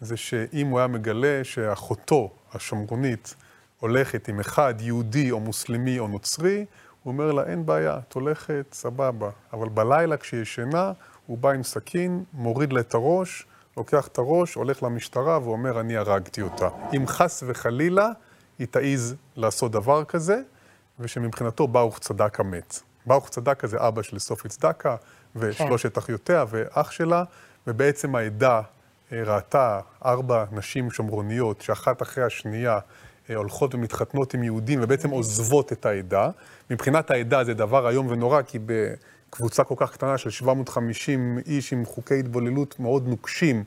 זה שאם הוא היה מגלה שאחותו השומרונית הולכת עם אחד, יהודי או מוסלמי או נוצרי, הוא אומר לה, אין בעיה, את הולכת, סבבה. אבל בלילה כשהיא ישנה, הוא בא עם סכין, מוריד לה את הראש, לוקח את הראש, הולך למשטרה ואומר, אני הרגתי אותה. אם חס וחלילה היא תעיז לעשות דבר כזה, ושמבחינתו ברוך צדקה מת. ברוך צדקה זה אבא של סופי צדקה, ושלושת אחיותיה ואח שלה, ובעצם העדה אה, ראתה ארבע נשים שומרוניות, שאחת אחרי השנייה הולכות ומתחתנות עם יהודים, ובעצם עוזבות את העדה. מבחינת העדה זה דבר איום ונורא, כי בקבוצה כל כך קטנה של 750 איש עם חוקי התבוללות מאוד נוקשים,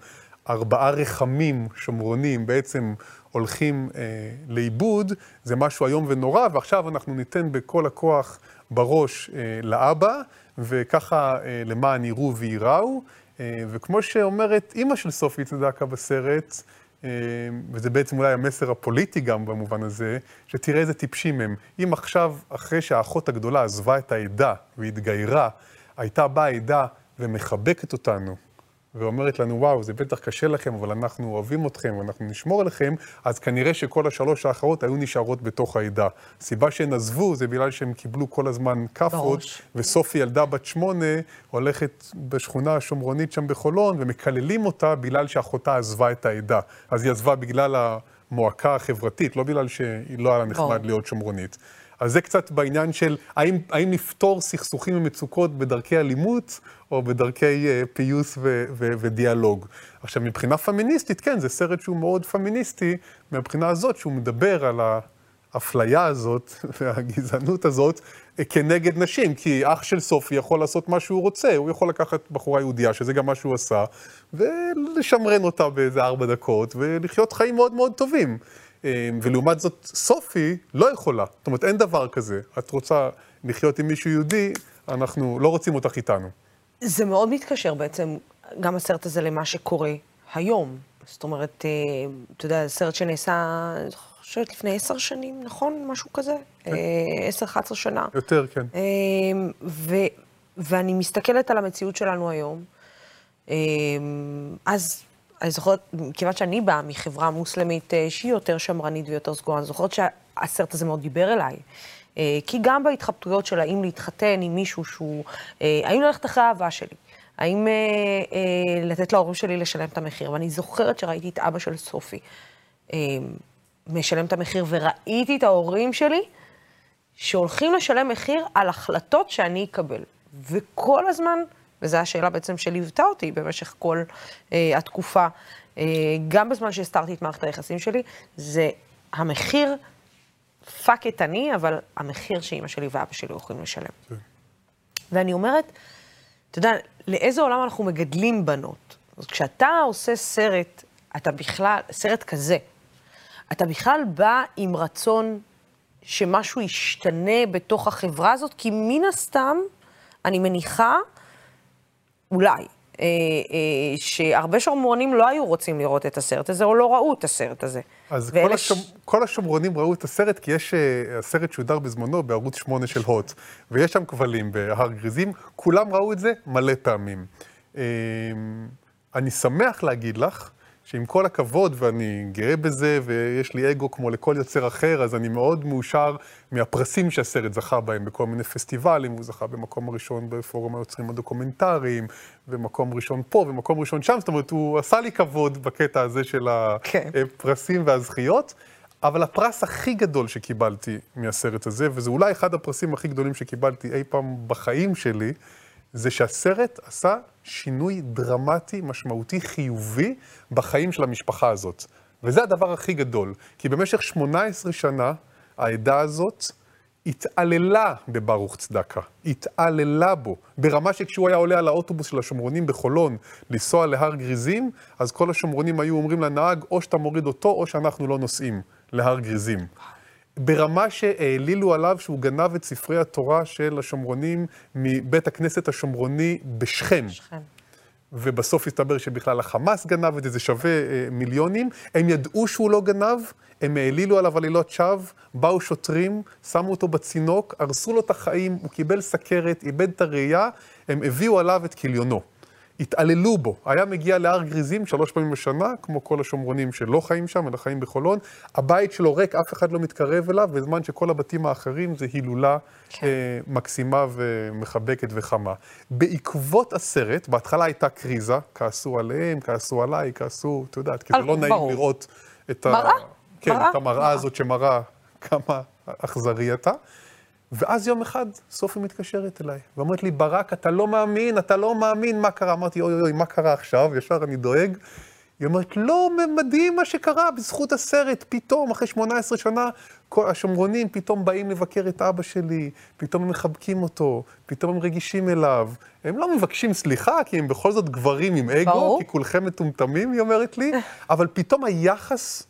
ארבעה רחמים שומרונים בעצם הולכים אה, לאיבוד, זה משהו איום ונורא, ועכשיו אנחנו ניתן בכל הכוח בראש אה, לאבא, וככה אה, למען יראו וייראו. אה, וכמו שאומרת אימא של סופי צדקה בסרט, אה, וזה בעצם אולי המסר הפוליטי גם במובן הזה, שתראה איזה טיפשים הם. אם עכשיו, אחרי שהאחות הגדולה עזבה את העדה והתגיירה, הייתה באה העדה ומחבקת אותנו, ואומרת לנו, וואו, זה בטח קשה לכם, אבל אנחנו אוהבים אתכם ואנחנו נשמור עליכם, אז כנראה שכל השלוש האחרות היו נשארות בתוך העדה. הסיבה שהן עזבו זה בגלל שהם קיבלו כל הזמן כאפות. וסופי ילדה בת שמונה הולכת בשכונה השומרונית שם בחולון, ומקללים אותה בגלל שאחותה עזבה את העדה. אז היא עזבה בגלל המועקה החברתית, לא בגלל שהיא לא היה לה נחמד. להיות שומרונית. אז זה קצת בעניין של האם, האם לפתור סכסוכים ומצוקות בדרכי אלימות, או בדרכי uh, פיוס ו- ו- ודיאלוג. עכשיו, מבחינה פמיניסטית, כן, זה סרט שהוא מאוד פמיניסטי, מהבחינה הזאת שהוא מדבר על האפליה הזאת [laughs] והגזענות הזאת כנגד נשים, כי אח של סופי יכול לעשות מה שהוא רוצה, הוא יכול לקחת בחורה יהודייה, שזה גם מה שהוא עשה, ולשמרן אותה באיזה ארבע דקות, ולחיות חיים מאוד מאוד טובים. אה, ולעומת זאת, סופי לא יכולה. זאת אומרת, אין דבר כזה. את רוצה לחיות עם מישהו יהודי, אנחנו לא רוצים אותך איתנו. זה מאוד מתקשר בעצם, גם הסרט הזה, למה שקורה היום. זאת אומרת, אה, אתה יודע, סרט שנעשה, אני חושבת, לפני עשר שנים, נכון? משהו כזה? עשר, אחת עשרה שנה. יותר, כן. אה, ו, ואני מסתכלת על המציאות שלנו היום, אה, אז אני זוכרת, כיוון שאני באה מחברה מוסלמית אה, שהיא יותר שמרנית ויותר סגורה, אני זוכרת שהסרט הזה מאוד דיבר אליי. אה, כי גם בהתחבטויות של האם להתחתן עם מישהו שהוא, אה, האם ללכת אחרי האהבה שלי, האם לתת להורים שלי לשלם את המחיר, ואני זוכרת שראיתי את אבא של סופי משלם את המחיר, וראיתי את ההורים שלי שהולכים לשלם מחיר על החלטות שאני אקבל. וכל הזמן, וזו השאלה בעצם שליוותה אותי במשך כל אה, התקופה, אה, גם בזמן שהסתרתי את מערכת היחסים שלי, זה המחיר, fuck it אני, אבל המחיר שאימא שלי ואבא שלי יכולים לשלם. ואני אומרת, אתה יודע, לאיזה עולם אנחנו מגדלים בנות? אז כשאתה עושה סרט, אתה בכלל, סרט כזה, אתה בכלל בא עם רצון שמשהו ישתנה בתוך החברה הזאת, כי מן הסתם, אני מניחה, אולי, אה, אה, שהרבה שומרונים לא היו רוצים לראות את הסרט הזה, או לא ראו את הסרט הזה. אז כל, השומ... כל השומרונים ראו את הסרט, כי יש, uh, הסרט שודר בזמנו בערוץ 8 של הוט, ויש שם כבלים בהר גריזים, כולם ראו את זה מלא פעמים. Um, אני שמח להגיד לך שעם כל הכבוד, ואני גאה בזה, ויש לי אגו כמו לכל יוצר אחר, אז אני מאוד מאושר מהפרסים שהסרט זכה בהם בכל מיני פסטיבלים, הוא זכה במקום הראשון בפורום היוצרים הדוקומנטריים, ומקום ראשון פה, ומקום ראשון שם, זאת אומרת, הוא עשה לי כבוד בקטע הזה של כן. הפרסים והזכיות. אבל הפרס הכי גדול שקיבלתי מהסרט הזה, וזה אולי אחד הפרסים הכי גדולים שקיבלתי אי פעם בחיים שלי, זה שהסרט עשה שינוי דרמטי, משמעותי, חיובי, בחיים של המשפחה הזאת. וזה הדבר הכי גדול, כי במשך 18 שנה העדה הזאת התעללה בברוך צדקה, התעללה בו, ברמה שכשהוא היה עולה על האוטובוס של השומרונים בחולון לנסוע להר גריזים, אז כל השומרונים היו אומרים לנהג, או שאתה מוריד אותו, או שאנחנו לא נוסעים להר גריזים. ברמה שהעלילו עליו שהוא גנב את ספרי התורה של השומרונים מבית הכנסת השומרוני בשכם. שכם. ובסוף הסתבר שבכלל החמאס גנב את זה, זה שווה אה, מיליונים. הם ידעו שהוא לא גנב, הם העלילו עליו עלילות שווא, באו שוטרים, שמו אותו בצינוק, הרסו לו את החיים, הוא קיבל סכרת, איבד את הראייה, הם הביאו עליו את כליונו. התעללו בו, היה מגיע להר גריזים שלוש פעמים בשנה, כמו כל השומרונים שלא חיים שם, אלא חיים בחולון. הבית שלו ריק, אף אחד לא מתקרב אליו, בזמן שכל הבתים האחרים זה הילולה כן. אה, מקסימה ומחבקת וחמה. בעקבות הסרט, בהתחלה הייתה קריזה, כעסו עליהם, כעסו עליי, כעסו, את יודעת, כי זה לא נעים ברור. לראות את, מראה, כן, מראה, את המראה מראה. הזאת שמראה כמה אכזרי אתה. ואז יום אחד סופי מתקשרת אליי, ואומרת לי, ברק, אתה לא מאמין, אתה לא מאמין, מה קרה? אמרתי, אוי אוי אוי, מה קרה עכשיו? ישר אני דואג. היא אומרת, לא, מדהים מה שקרה, בזכות הסרט, פתאום, אחרי 18 שנה, כל השומרונים פתאום באים לבקר את אבא שלי, פתאום הם מחבקים אותו, פתאום הם רגישים אליו. הם לא מבקשים סליחה, כי הם בכל זאת גברים עם אגו, ברור. כי כולכם מטומטמים, היא אומרת לי, [laughs] אבל פתאום היחס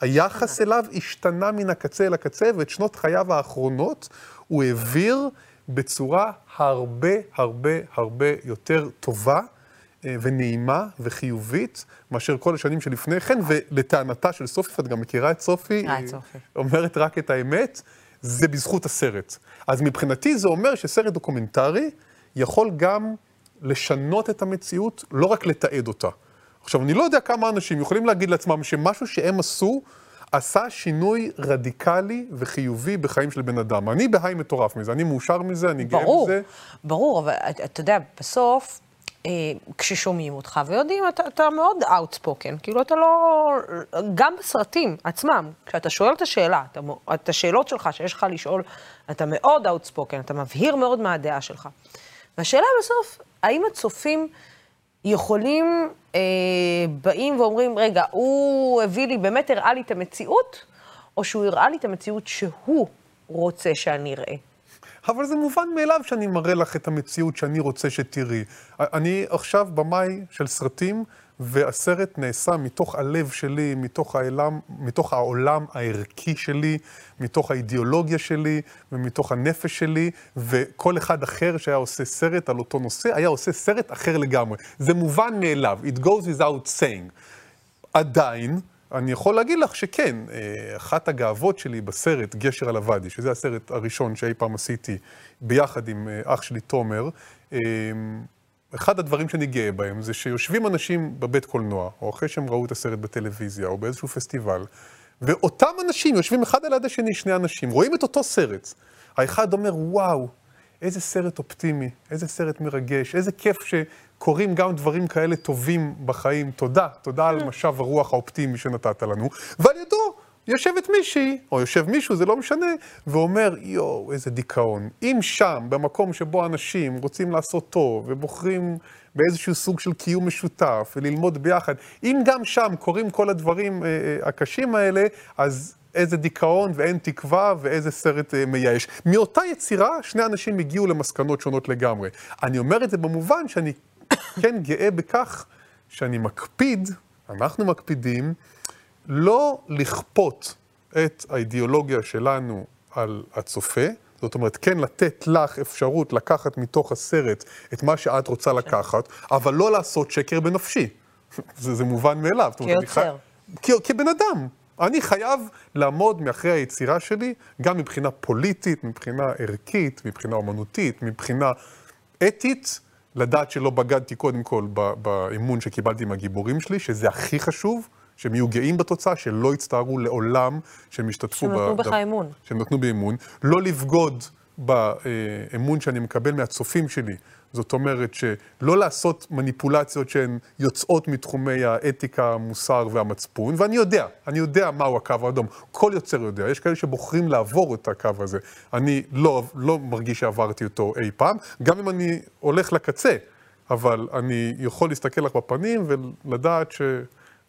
היחס אליו השתנה מן הקצה אל הקצה, ואת שנות חייו האחרונות הוא העביר בצורה הרבה הרבה הרבה יותר טובה אה, ונעימה וחיובית מאשר כל השנים שלפני כן, ולטענתה של סופי, את גם מכירה את סופי, היא סופי. אומרת רק את האמת, זה בזכות הסרט. אז מבחינתי זה אומר שסרט דוקומנטרי יכול גם לשנות את המציאות, לא רק לתעד אותה. עכשיו, אני לא יודע כמה אנשים יכולים להגיד לעצמם שמשהו שהם עשו, עשה שינוי רדיקלי וחיובי בחיים של בן אדם. אני ב high מטורף מזה, אני מאושר מזה, אני גאה ברור, מזה. ברור, אבל אתה יודע, בסוף, אה, כששומעים אותך ויודעים, אתה, אתה מאוד outspoken, כאילו אתה לא... גם בסרטים עצמם, כשאתה שואל את השאלה, אתה, את השאלות שלך שיש לך לשאול, אתה מאוד outspoken, אתה מבהיר מאוד מה הדעה שלך. והשאלה בסוף, האם הצופים יכולים, אה, באים ואומרים, רגע, הוא הביא לי, באמת הראה לי את המציאות, או שהוא הראה לי את המציאות שהוא רוצה שאני אראה? אבל זה מובן מאליו שאני מראה לך את המציאות שאני רוצה שתראי. אני עכשיו במאי של סרטים, והסרט נעשה מתוך הלב שלי, מתוך העולם, מתוך העולם הערכי שלי, מתוך האידיאולוגיה שלי ומתוך הנפש שלי, וכל אחד אחר שהיה עושה סרט על אותו נושא, היה עושה סרט אחר לגמרי. זה מובן מאליו, it goes without saying. עדיין, אני יכול להגיד לך שכן, אה, אחת הגאוות שלי בסרט גשר על הוואדי, שזה הסרט הראשון שאי פעם עשיתי ביחד עם אה, אח שלי תומר, אה, אחד הדברים שאני גאה בהם זה שיושבים אנשים בבית קולנוע, או אחרי שהם ראו את הסרט בטלוויזיה, או באיזשהו פסטיבל, ואותם אנשים יושבים אחד על יד השני, שני אנשים, רואים את אותו סרט. האחד אומר, וואו, איזה סרט אופטימי, איזה סרט מרגש, איזה כיף שקורים גם דברים כאלה טובים בחיים. תודה, תודה על משב הרוח האופטימי שנתת לנו. ועל ידו יושבת מישהי, או יושב מישהו, זה לא משנה, ואומר, יואו, איזה דיכאון. אם שם, במקום שבו אנשים רוצים לעשות טוב, ובוחרים באיזשהו סוג של קיום משותף, וללמוד ביחד, אם גם שם קורים כל הדברים אה, אה, הקשים האלה, אז איזה דיכאון ואין תקווה ואיזה סרט אה, מייאש. מאותה יצירה, שני אנשים הגיעו למסקנות שונות לגמרי. אני אומר את זה במובן שאני [coughs] כן גאה בכך שאני מקפיד, אנחנו מקפידים, לא לכפות את האידיאולוגיה שלנו על הצופה, זאת אומרת, כן לתת לך אפשרות לקחת מתוך הסרט את מה שאת רוצה לקחת, אבל לא לעשות שקר בנפשי. זה, זה מובן מאליו. חי- כיוצר. כ- כבן אדם. אני חייב לעמוד מאחורי היצירה שלי, גם מבחינה פוליטית, מבחינה ערכית, מבחינה אומנותית, מבחינה אתית, לדעת שלא בגדתי קודם כל באמון שקיבלתי מהגיבורים שלי, שזה הכי חשוב, שהם יהיו גאים בתוצאה, שלא יצטערו לעולם שהם ישתתפו שהם נתנו בך אמון. שהם נתנו בי אמון, לא לבגוד באמון שאני מקבל מהצופים שלי. זאת אומרת שלא לעשות מניפולציות שהן יוצאות מתחומי האתיקה, המוסר והמצפון, ואני יודע, אני יודע מהו הקו האדום. כל יוצר יודע, יש כאלה שבוחרים לעבור את הקו הזה. אני לא, לא מרגיש שעברתי אותו אי פעם, גם אם אני הולך לקצה, אבל אני יכול להסתכל לך בפנים ולדעת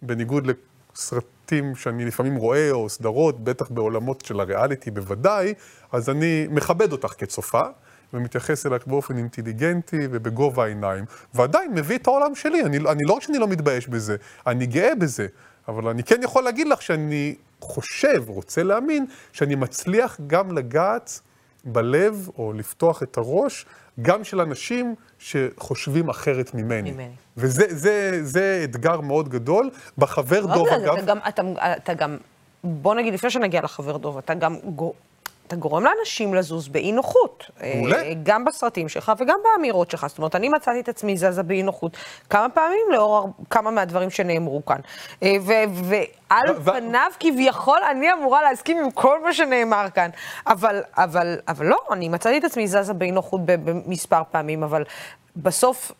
שבניגוד לסרטים שאני לפעמים רואה, או סדרות, בטח בעולמות של הריאליטי בוודאי, אז אני מכבד אותך כצופה. ומתייחס אלייך באופן אינטליגנטי ובגובה העיניים, ועדיין מביא את העולם שלי. אני, אני לא רק שאני לא מתבייש בזה, אני גאה בזה, אבל אני כן יכול להגיד לך שאני חושב, רוצה להאמין, שאני מצליח גם לגעת בלב, או לפתוח את הראש, גם של אנשים שחושבים אחרת ממני. ממני. וזה זה, זה אתגר מאוד גדול. בחבר לא דוב, אגב... אתה גם, אתה, אתה גם, בוא נגיד, לפני שנגיע לחבר דוב, אתה גם אתה גורם לאנשים לזוז באי נוחות. מעולה. אה, גם בסרטים שלך וגם באמירות שלך. זאת אומרת, אני מצאתי את עצמי זזה באי נוחות כמה פעמים לאור כמה מהדברים שנאמרו כאן. אה, ו- ועל ו- ו- פניו, כביכול, אני אמורה להסכים עם כל מה שנאמר כאן. אבל, אבל, אבל לא, אני מצאתי את עצמי זזה באי נוחות במספר פעמים, אבל בסוף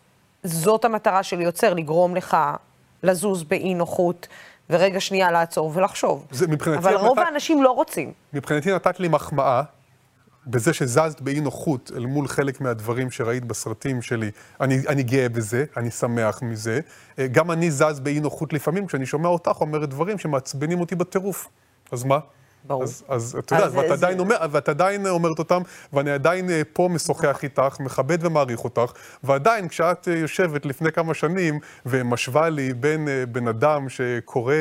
זאת המטרה של יוצר, לגרום לך לזוז באי נוחות. ורגע שנייה לעצור ולחשוב. זה מבחינתי אבל רוב נתת- האנשים לא רוצים. מבחינתי נתת לי מחמאה בזה שזזת באי נוחות אל מול חלק מהדברים שראית בסרטים שלי. אני, אני גאה בזה, אני שמח מזה. אה, גם אני זז באי נוחות לפעמים כשאני שומע אותך אומרת דברים שמעצבנים אותי בטירוף. אז מה? ברור. אז, אז אתה יודע, אז ואת זה- עדיין, אומר, ואת עדיין אומרת אותם, ואני עדיין אה, פה משוחח איתך, מכבד ומעריך אותך, ועדיין כשאת אה, יושבת לפני כמה שנים ומשווה לי בין אה, בן אדם שקורא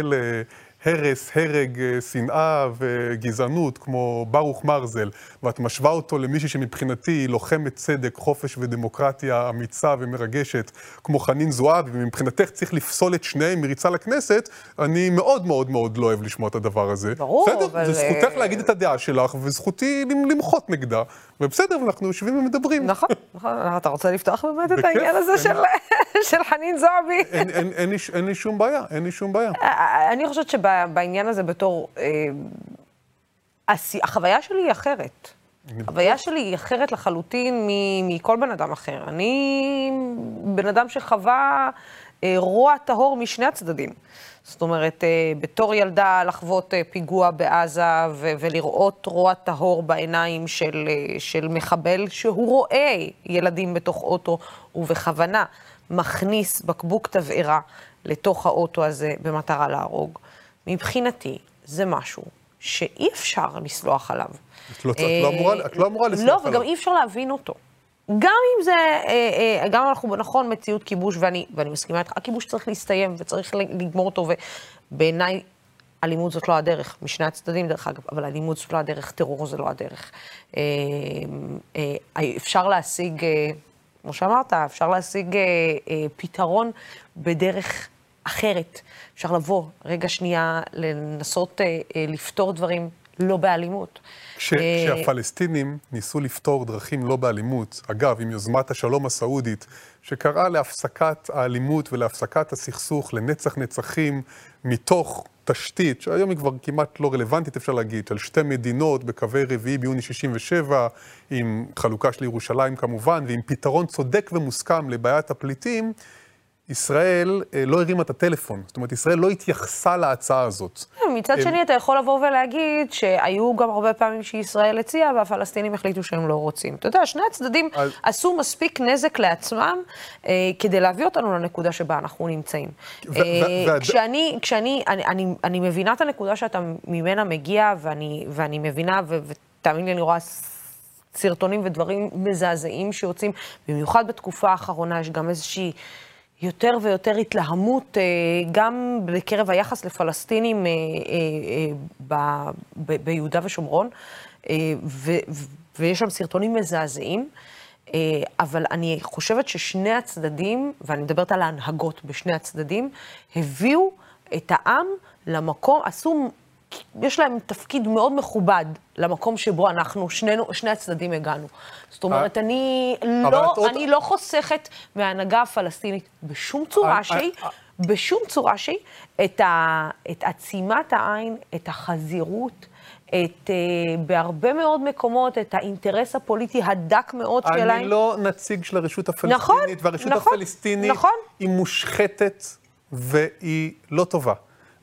להרס, הרג, אה, שנאה וגזענות, כמו ברוך מרזל, ואת משווה אותו למישהי שמבחינתי היא לוחמת צדק, חופש ודמוקרטיה אמיצה ומרגשת, כמו חנין זועבי, ומבחינתך צריך לפסול את שניהם מריצה לכנסת, אני מאוד מאוד מאוד לא אוהב לשמוע את הדבר הזה. ברור, בסדר, אבל, זה זכותך אה, להגיד את הדעה שלך, וזכותי למ- למחות נגדה. ובסדר, אנחנו יושבים ומדברים. נכון, נכון. אתה רוצה לפתוח באמת את העניין הזה אין- של- [laughs] של חנין זועבי? אין, אין, אין, לי, ש- אין לי שום בעיה, אין לי שום בעיה. אני חושבת שבעניין הזה בתור... אה, החוויה שלי היא אחרת. החוויה שלי היא אחרת לחלוטין מכל בן אדם אחר. אני בן אדם שחווה אה, רוע טהור משני הצדדים. זאת אומרת, אה, בתור ילדה לחוות אה, פיגוע בעזה ו- ולראות רוע טהור בעיניים של, אה, של מחבל שהוא רואה ילדים בתוך אוטו ובכוונה מכניס בקבוק תבערה לתוך האוטו הזה במטרה להרוג. מבחינתי, זה משהו שאי אפשר לסלוח עליו. את לא- את לא אמורה- את לא אמורה לסלוח לא, עליו. וגם אי אפשר להבין אותו. גם אם זה, אה, אה, גם אנחנו נכון מציאות כיבוש, ואני, ואני מסכימה איתך, הכיבוש צריך להסתיים וצריך לגמור אותו, ובעיניי אלימות זאת לא הדרך, משני הצדדים דרך אגב, אבל אלימות זאת לא הדרך, טרור זה לא הדרך. אה, אה, אפשר להשיג, אה, כמו שאמרת, אפשר להשיג אה, אה, פתרון בדרך אחרת. אפשר לבוא, רגע שנייה, לנסות אה, אה, לפתור דברים לא באלימות. כש, אה, כשהפלסטינים ניסו לפתור דרכים לא באלימות, אגב, עם יוזמת השלום הסעודית, שקראה להפסקת האלימות ולהפסקת הסכסוך לנצח נצחים, מתוך תשתית, שהיום היא כבר כמעט לא רלוונטית, אפשר להגיד, של שתי מדינות בקווי רביעי ביוני 67, עם חלוקה של ירושלים כמובן, ועם פתרון צודק ומוסכם לבעיית הפליטים, ישראל אה, לא הרימה את הטלפון. זאת אומרת, ישראל לא התייחסה להצעה הזאת. מצד שני, אתה יכול לבוא ולהגיד שהיו גם הרבה פעמים שישראל הציעה והפלסטינים החליטו שהם לא רוצים. אתה יודע, שני הצדדים אז- עשו מספיק נזק לעצמם אה, כדי להביא אותנו לנקודה שבה אנחנו נמצאים. ו- אה, ו- והד- כשאני, כשאני, אני, אני, אני מבינה את הנקודה שאתה ממנה מגיע, ואני, ואני מבינה, ותאמין לי, אני רואה סרטונים ודברים מזעזעים שיוצאים, במיוחד בתקופה האחרונה, יש גם איזושהי יותר ויותר התלהמות, אה, גם בקרב היחס לפלסטינים אה, אה, ביהודה ושומרון, ויש שם סרטונים מזעזעים. אבל אני חושבת ששני הצדדים, ואני מדברת על ההנהגות בשני הצדדים, הביאו את העם למקום, עשו יש להם תפקיד מאוד מכובד למקום שבו אנחנו, שנינו, שני הצדדים הגענו. זאת אומרת, אני לא, את עוד- אני לא חוסכת מההנהגה הפלסטינית בשום אה, צורה אה, שהיא, אה. בשום צורה שהיא, את, ה, את עצימת העין, את החזירות, את, אה, בהרבה מאוד מקומות, את האינטרס הפוליטי הדק מאוד שלהם. אני לא נציג של הרשות הפלסטינית, נכון, והרשות נכון, הפלסטינית נכון. היא מושחתת והיא לא טובה.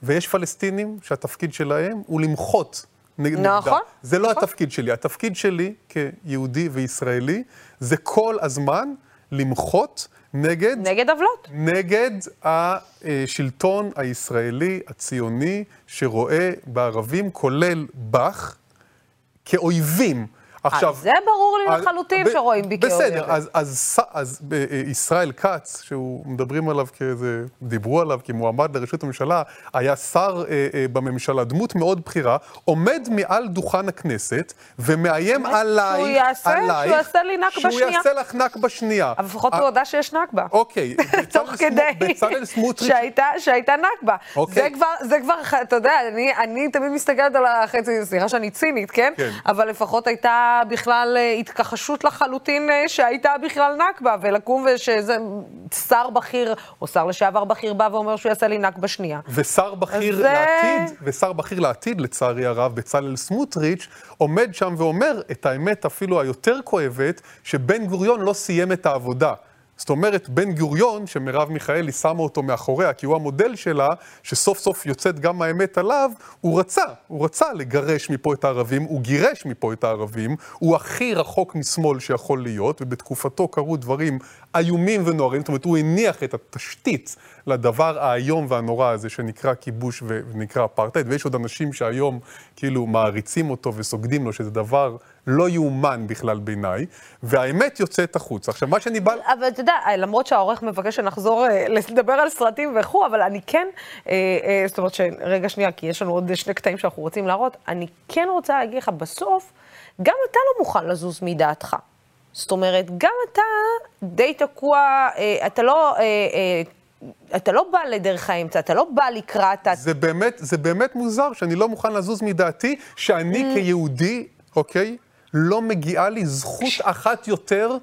ויש פלסטינים שהתפקיד שלהם הוא למחות נגד נגדה. נכון, זה לא נכון. התפקיד שלי. התפקיד שלי כיהודי וישראלי זה כל הזמן למחות נגד נגד עוולות. נגד השלטון הישראלי הציוני שרואה בערבים, כולל בך, כאויבים. עכשיו, זה ברור לי אז- לחלוטין שרואים בי כאויבת. בסדר, אז, אז, ס- אז ב- אה, ישראל כץ, שהוא, מדברים עליו כאיזה, דיברו עליו כמועמד לראשות הממשלה, היה שר אה, אה, בממשלה, דמות מאוד בכירה, עומד מעל דוכן הכנסת ומאיים עלייך, שהוא יעשה- עלייך, שהוא יעשה לי נכבה שהוא שנייה. יעשה לך נכבה שנייה. אבל לפחות אה, הוא הודה שיש נכבה. אוקיי, [laughs] תוך כדי בצלאל סמוטריץ' שהייתה, שהייתה נכבה. אוקיי. זה כבר, זה כבר, אתה יודע, אני, אני תמיד מסתכלת על החצי, סליחה שאני צינית, כן? כן. אבל לפחות הייתה בכלל אה, התכחשות לחלוטין אה, שהייתה בכלל נכבה, ולקום ושזה שר בכיר, או שר לשעבר בכיר בא ואומר שהוא יעשה לי נכבה שנייה. ושר בכיר זה- לעתיד, ושר בכיר לעתיד, לצערי הרב, בצלאל סמוטריץ', עומד שם ואומר את האמת אפילו היותר כואבת, שבן גוריון לא סיים את העבודה. זאת אומרת, בן גוריון, שמרב מיכאלי שמה אותו מאחוריה, כי הוא המודל שלה, שסוף סוף יוצאת גם האמת עליו, הוא רצה, הוא רצה לגרש מפה את הערבים, הוא גירש מפה את הערבים, הוא הכי רחוק משמאל שיכול להיות, ובתקופתו קרו דברים איומים ונוראים, זאת אומרת, הוא הניח את התשתית לדבר האיום והנורא הזה שנקרא כיבוש ונקרא אפרטהייד, ויש עוד אנשים שהיום כאילו מעריצים אותו וסוגדים לו, שזה דבר לא יאומן בכלל בעיניי, והאמת יוצאת החוצה. עכשיו, מה שאני בא... אבל אתה יודע, למרות שהעורך מבקש שנחזור אה, לדבר על סרטים וכו', אבל אני כן, אה, אה, זאת אומרת שרגע שנייה, כי יש לנו עוד שני קטעים שאנחנו רוצים להראות, אני כן רוצה להגיד לך, בסוף, גם אתה לא מוכן לזוז מדעתך. זאת אומרת, גם אתה די תקוע, אה, אתה לא... אתה לא בא לדרך האמצע, אתה לא בא לקראת... זה באמת, זה באמת מוזר שאני לא מוכן לזוז מדעתי, שאני Mm. כיהודי, אוקיי, לא מגיעה לי זכות אחת יותר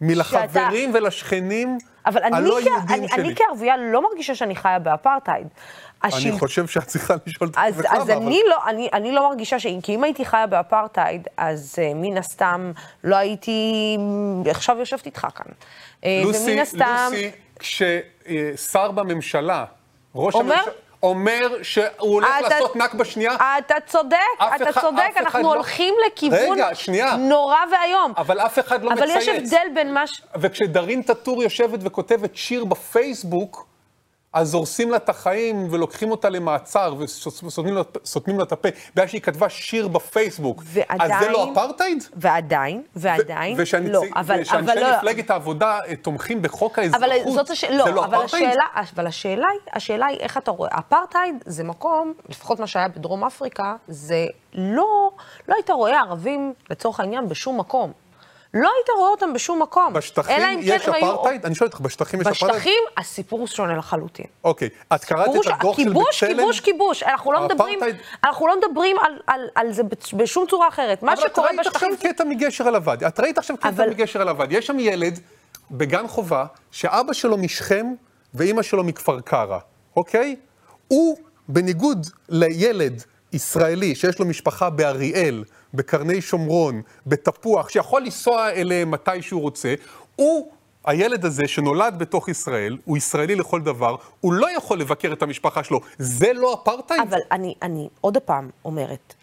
מלחברים ולשכנים אבל אני, הלא כ... יהודים אני, שלי. אני כערבייה לא מרגישה שאני חיה באפרטהייד. אני חושב שאת צריכה לשאול את אז, עצמך אז למה, אני, לא, אני, אני לא מרגישה ש... כי אם הייתי חיה באפרטהייד, אז uh, מן הסתם לא הייתי עכשיו יושבת איתך כאן. אה, לוסי, הסתם... לוסי, כששר בממשלה, ראש אומר? הממשלה, אומר שהוא הולך אתה- לעשות נכבה שנייה, אתה צודק, אתה אחד- צודק, אנחנו לא- הולכים לכיוון רגע, שנייה. נורא ואיום. אבל אף אחד לא אבל מצייץ. יש הבדל בין מה ש... וכשדרין טאטור יושבת וכותבת שיר בפייסבוק, אז הורסים לה את החיים ולוקחים אותה למעצר וסותמים לה- את הפה, בגלל שהיא כתבה שיר בפייסבוק. ועדיין... אז זה לא אפרטהייד? ועדיין, ועדיין, ושהנציג- לא, אבל, ושאנשי אבל לא, מפלגת העבודה אה, תומכים בחוק האזרחות, אבל זאת הש... לא, זה לא אבל אפרטהייד? השאלה, אבל השאלה היא, השאלה היא איך אתה רואה. אפרטהייד זה מקום, לפחות מה שהיה בדרום אפריקה, זה לא, לא היית רואה ערבים, לצורך העניין, בשום מקום. לא היית רואה אותם בשום מקום. בשטחים יש כן הם היו- אפרטהייד? אני שואל אותך, בשטחים יש אפרטהייד? בשטחים הסיפור שונה לחלוטין. אוקיי, את קראת את הדוח של כיבוש, בצלם? כיבוש, כיבוש. אנחנו לא מדברים, אנחנו לא מדברים על, על, על זה בשום צורה אחרת. מה אבל את שקורה ראית עכשיו בשטחים... קטע מגשר על הוואדי. את ראית עכשיו קטע מגשר על הוואדי. יש שם ילד בגן חובה, שאבא שלו משכם ואימא שלו מכפר קרא, אוקיי? הוא, בניגוד לילד ישראלי שיש לו משפחה באריאל, בקרני שומרון, בתפוח, שיכול לנסוע אליהם מתי שהוא רוצה, הוא... הילד הזה שנולד בתוך ישראל, הוא ישראלי לכל דבר, הוא לא יכול לבקר את המשפחה שלו. זה לא אפרטהייד? אבל אני, אני עוד פעם אומרת,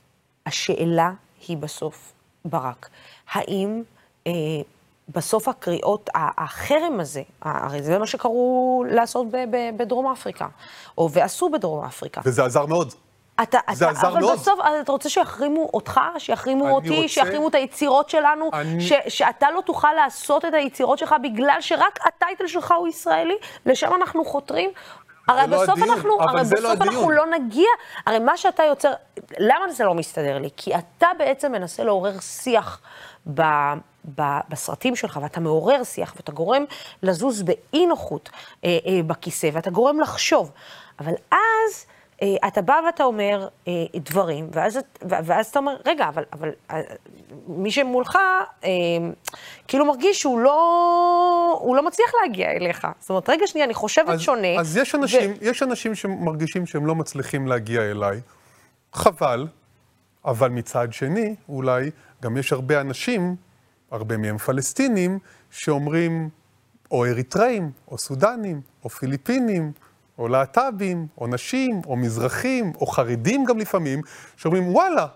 השאלה היא בסוף, ברק, האם אה, בסוף הקריאות, החרם הזה, הרי זה מה שקראו לעשות בדרום אפריקה, או ועשו בדרום אפריקה. וזה עזר מאוד. אתה, זה אתה, עזר אבל מאוד. בסוף אתה רוצה שיחרימו אותך, שיחרימו אותי, רוצה- שיחרימו את היצירות שלנו, אני- ש, שאתה לא תוכל לעשות את היצירות שלך בגלל שרק הטייטל שלך הוא ישראלי, לשם אנחנו חותרים. הרי לא בסוף הדיון, אנחנו, אבל הרי לא בסוף אנחנו הדיון. לא נגיע, הרי מה שאתה יוצר, למה זה לא מסתדר לי? כי אתה בעצם מנסה לעורר שיח ב, ב, בסרטים שלך, ואתה מעורר שיח, ואתה גורם לזוז באי נוחות אה, אה, בכיסא, ואתה גורם לחשוב. אבל אז אתה בא ואתה אומר אה, דברים, ואז, ואז אתה אומר, רגע, אבל, אבל אה, מי שמולך, אה, כאילו מרגיש שהוא לא, הוא לא מצליח להגיע אליך. זאת אומרת, רגע שנייה, אני חושבת אז, שונה. אז יש אנשים, ו... יש אנשים שמרגישים שהם לא מצליחים להגיע אליי. חבל, אבל מצד שני, אולי גם יש הרבה אנשים, הרבה מהם פלסטינים, שאומרים, או אריתראים, או סודנים, או פיליפינים, או להט"בים, או נשים, או מזרחים, או חרדים גם לפעמים, שאומרים, וואלה,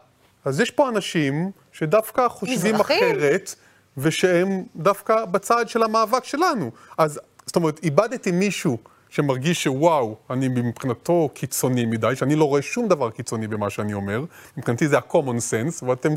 אז יש פה אנשים שדווקא חושבים מזרחים? אחרת, ושהם דווקא בצד של המאבק שלנו. אז זאת אומרת, איבדתי מישהו שמרגיש שוואו, אני מבחינתו קיצוני מדי, שאני לא רואה שום דבר קיצוני במה שאני אומר, מבחינתי זה ה-common sense, ואתם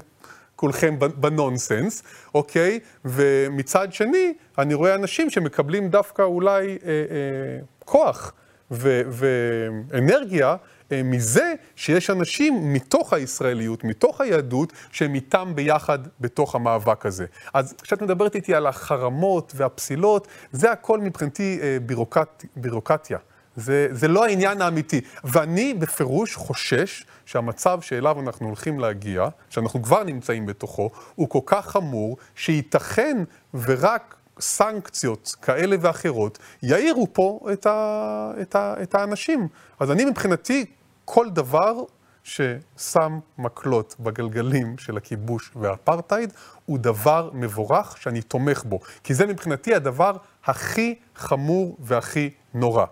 כולכם בנונסנס, אוקיי? ומצד שני, אני רואה אנשים שמקבלים דווקא אולי אה, אה, כוח ואנרגיה אה, מזה שיש אנשים מתוך הישראליות, מתוך היהדות, שהם איתם ביחד בתוך המאבק הזה. אז כשאת מדברת איתי על החרמות והפסילות, זה הכל מבחינתי אה, בירוקרט, בירוקרטיה. זה, זה לא העניין האמיתי. ואני בפירוש חושש שהמצב שאליו אנחנו הולכים להגיע, שאנחנו כבר נמצאים בתוכו, הוא כל כך חמור, שייתכן ורק סנקציות כאלה ואחרות יאירו פה את, ה, את, ה, את האנשים. אז אני מבחינתי, כל דבר ששם מקלות בגלגלים של הכיבוש והאפרטהייד, הוא דבר מבורך שאני תומך בו. כי זה מבחינתי הדבר הכי חמור והכי נורא.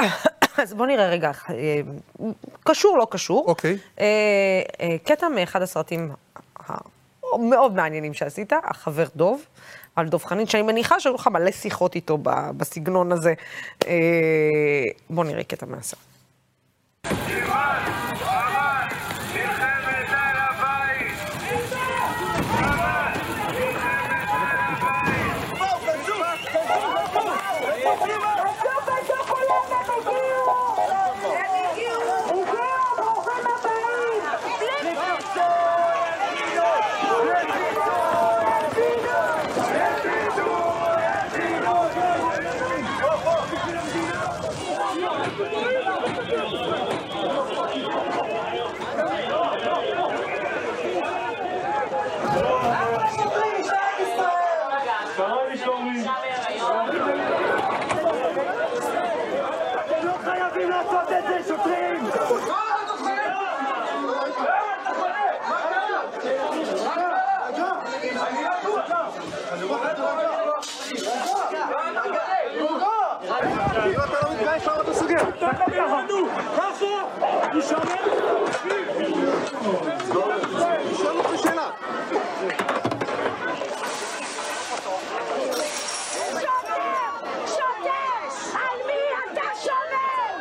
[coughs] אז בוא נראה רגע, קשור, לא קשור. אוקיי. אה, אה, קטע מאחד הסרטים המאוד מעניינים שעשית, החבר דוב, על דוב חנין, שאני מניחה שהיו לך מלא שיחות איתו בסגנון הזה. אה, בוא נראה קטע מהסרט. אתם לא חייבים לעשות את זה, שוטרים! שוטר! על מי אתה שומר?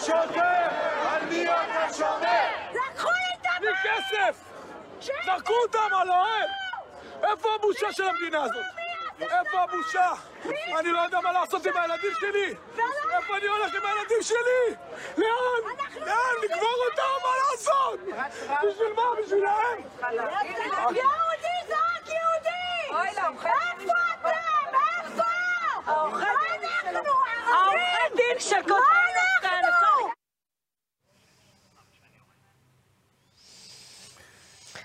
שוטר! על מי אתה שומר? לקחו לי את תני כסף! זרקו אותם על האוהל! איפה הבושה של המדינה הזאת? איפה הבושה? אני לא יודע מה לעשות עם הילדים שלי! איפה אני הולך עם הילדים שלי? לאן? לאן? לקבור אותם? מה לעשות? בשביל מה? בשבילם? יהודי זרק יהודי! איפה אתם? איפה? מה אנחנו? העורכי דין שכותבים את אנחנו?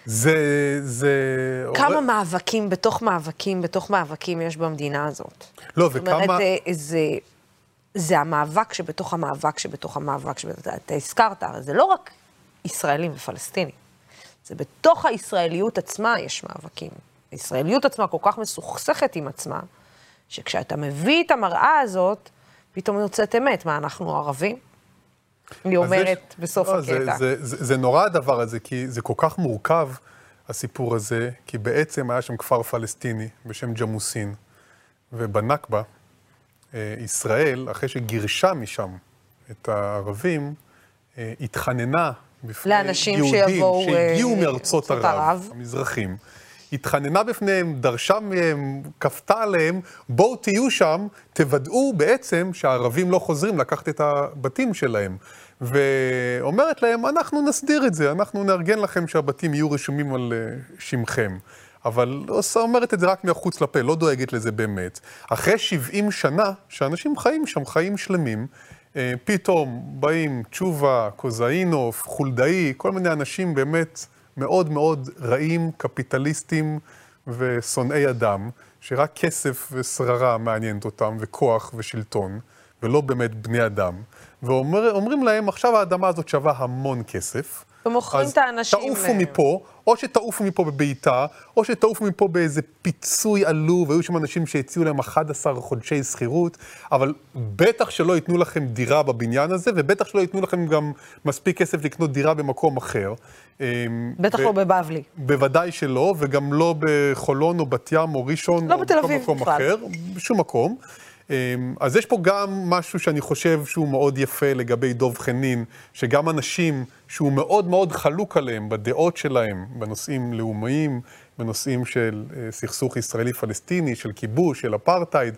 זה... זה... כמה מאבקים בתוך מאבקים בתוך מאבקים יש במדינה הזאת. לא, זאת וכמה... אומרת, אה, זה, זה המאבק שבתוך המאבק שבתוך המאבק שבתוך... אתה הזכרת, הרי זה לא רק ישראלים ופלסטינים. זה בתוך הישראליות עצמה יש מאבקים. הישראליות עצמה כל כך מסוכסכת עם עצמה, שכשאתה מביא את המראה הזאת, פתאום יוצאת אמת. מה, אנחנו ערבים? אני אומרת יש- בסוף לא, זה, הקטע. זה, זה, זה נורא הדבר הזה, כי זה כל כך מורכב, הסיפור הזה, כי בעצם היה שם כפר פלסטיני בשם ג'מוסין, ובנכבה, אה, ישראל, אחרי שגירשה משם את הערבים, אה, התחננה בפני לאנשים יהודים שיבואו, שהגיעו אה, מארצות ארצות ערב, ערב. המזרחים. התחננה בפניהם, דרשה מהם, כפתה עליהם, בואו תהיו שם, תוודאו בעצם שהערבים לא חוזרים לקחת את הבתים שלהם. ואומרת להם, אנחנו נסדיר את זה, אנחנו נארגן לכם שהבתים יהיו רשומים על אה, שמכם. אבל אומרת את זה רק מחוץ לפה, לא דואגת לזה באמת. אחרי 70 שנה, שאנשים חיים שם חיים שלמים, אה, פתאום באים תשובה, קוזאינוף, חולדאי, כל מיני אנשים באמת מאוד מאוד רעים, קפיטליסטים ושונאי אדם, שרק כסף ושררה מעניינת אותם, וכוח ושלטון, ולא באמת בני אדם. ואומרים להם, עכשיו האדמה הזאת שווה המון כסף. ומוכרים את האנשים... אז תעופו אה, מפה, או שתעופו מפה בבעיטה, או שתעופו מפה באיזה פיצוי עלוב, והיו שם אנשים שהציעו להם 11 חודשי שכירות, אבל בטח שלא ייתנו לכם דירה בבניין הזה, ובטח שלא ייתנו לכם גם מספיק כסף לקנות דירה במקום אחר. אמ, בטח ו- לא בבבלי. בוודאי שלא, וגם לא בחולון או בת ים או ראשון, לא או בתל אביב בכלל. אחר, בשום מקום. אמ, אז יש פה גם משהו שאני חושב שהוא מאוד יפה לגבי דוב חנין, שגם אנשים שהוא מאוד מאוד חלוק עליהם בדעות שלהם, בנושאים לאומיים, בנושאים של אה, סכסוך ישראלי-פלסטיני, של כיבוש, של אפרטהייד,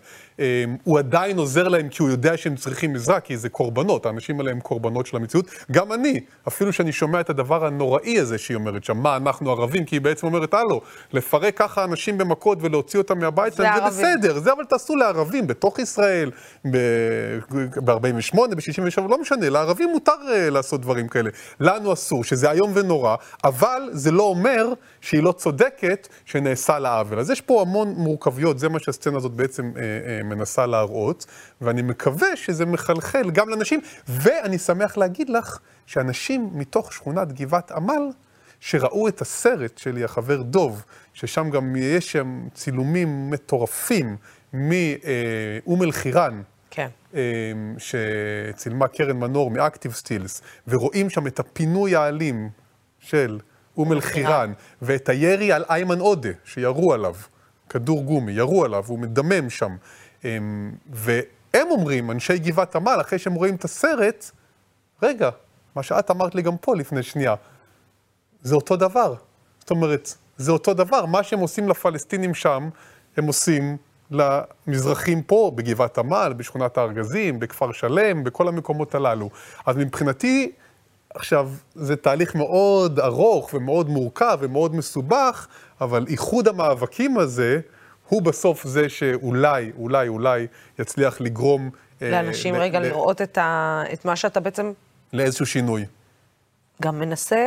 הוא עדיין עוזר להם כי הוא יודע שהם צריכים עזרה, כי זה קורבנות, האנשים האלה הם קורבנות של המציאות. גם אני, אפילו שאני שומע את הדבר הנוראי הזה שהיא אומרת שם, מה אנחנו ערבים, כי היא בעצם אומרת, הלו, לפרק ככה אנשים במכות ולהוציא אותם מהבית שלהם, זה ערבים. בסדר, זה אבל תעשו לערבים בתוך ישראל, ב-48, ב-67, לא משנה, לערבים מותר אה, לעשות דברים כאלה. לנו אסור, שזה איום ונורא, אבל זה לא אומר שהיא לא צודקת שנעשה לה עוול. אז יש פה המון מורכבויות, זה מה שהסצנה הזאת בעצם אה, אה, מנסה להראות, ואני מקווה שזה מחלחל גם לנשים, ואני שמח להגיד לך שאנשים מתוך שכונת גבעת עמל, שראו את הסרט שלי, החבר דוב, ששם גם יש שם צילומים מטורפים מאום אל-חיראן, כן. אה, שצילמה קרן מנור מאקטיב סטילס, ורואים שם את הפינוי האלים של אום אל-חיראן, ואת הירי על איימן עודה, שירו עליו, כדור גומי, ירו עליו, הוא מדמם שם. אה, והם אומרים, אנשי גבעת עמל, אחרי שהם רואים את הסרט, רגע, מה שאת אמרת לי גם פה לפני שנייה, זה אותו דבר. זאת אומרת, זה אותו דבר. מה שהם עושים לפלסטינים שם, הם עושים למזרחים פה, בגבעת עמל, בשכונת הארגזים, בכפר שלם, בכל המקומות הללו. אז מבחינתי, עכשיו, זה תהליך מאוד ארוך ומאוד מורכב ומאוד מסובך, אבל איחוד המאבקים הזה, הוא בסוף זה שאולי, אולי, אולי יצליח לגרום... אה, לאנשים ל- רגע ל- לראות את, ה... את מה שאתה בעצם לאיזשהו שינוי. גם מנסה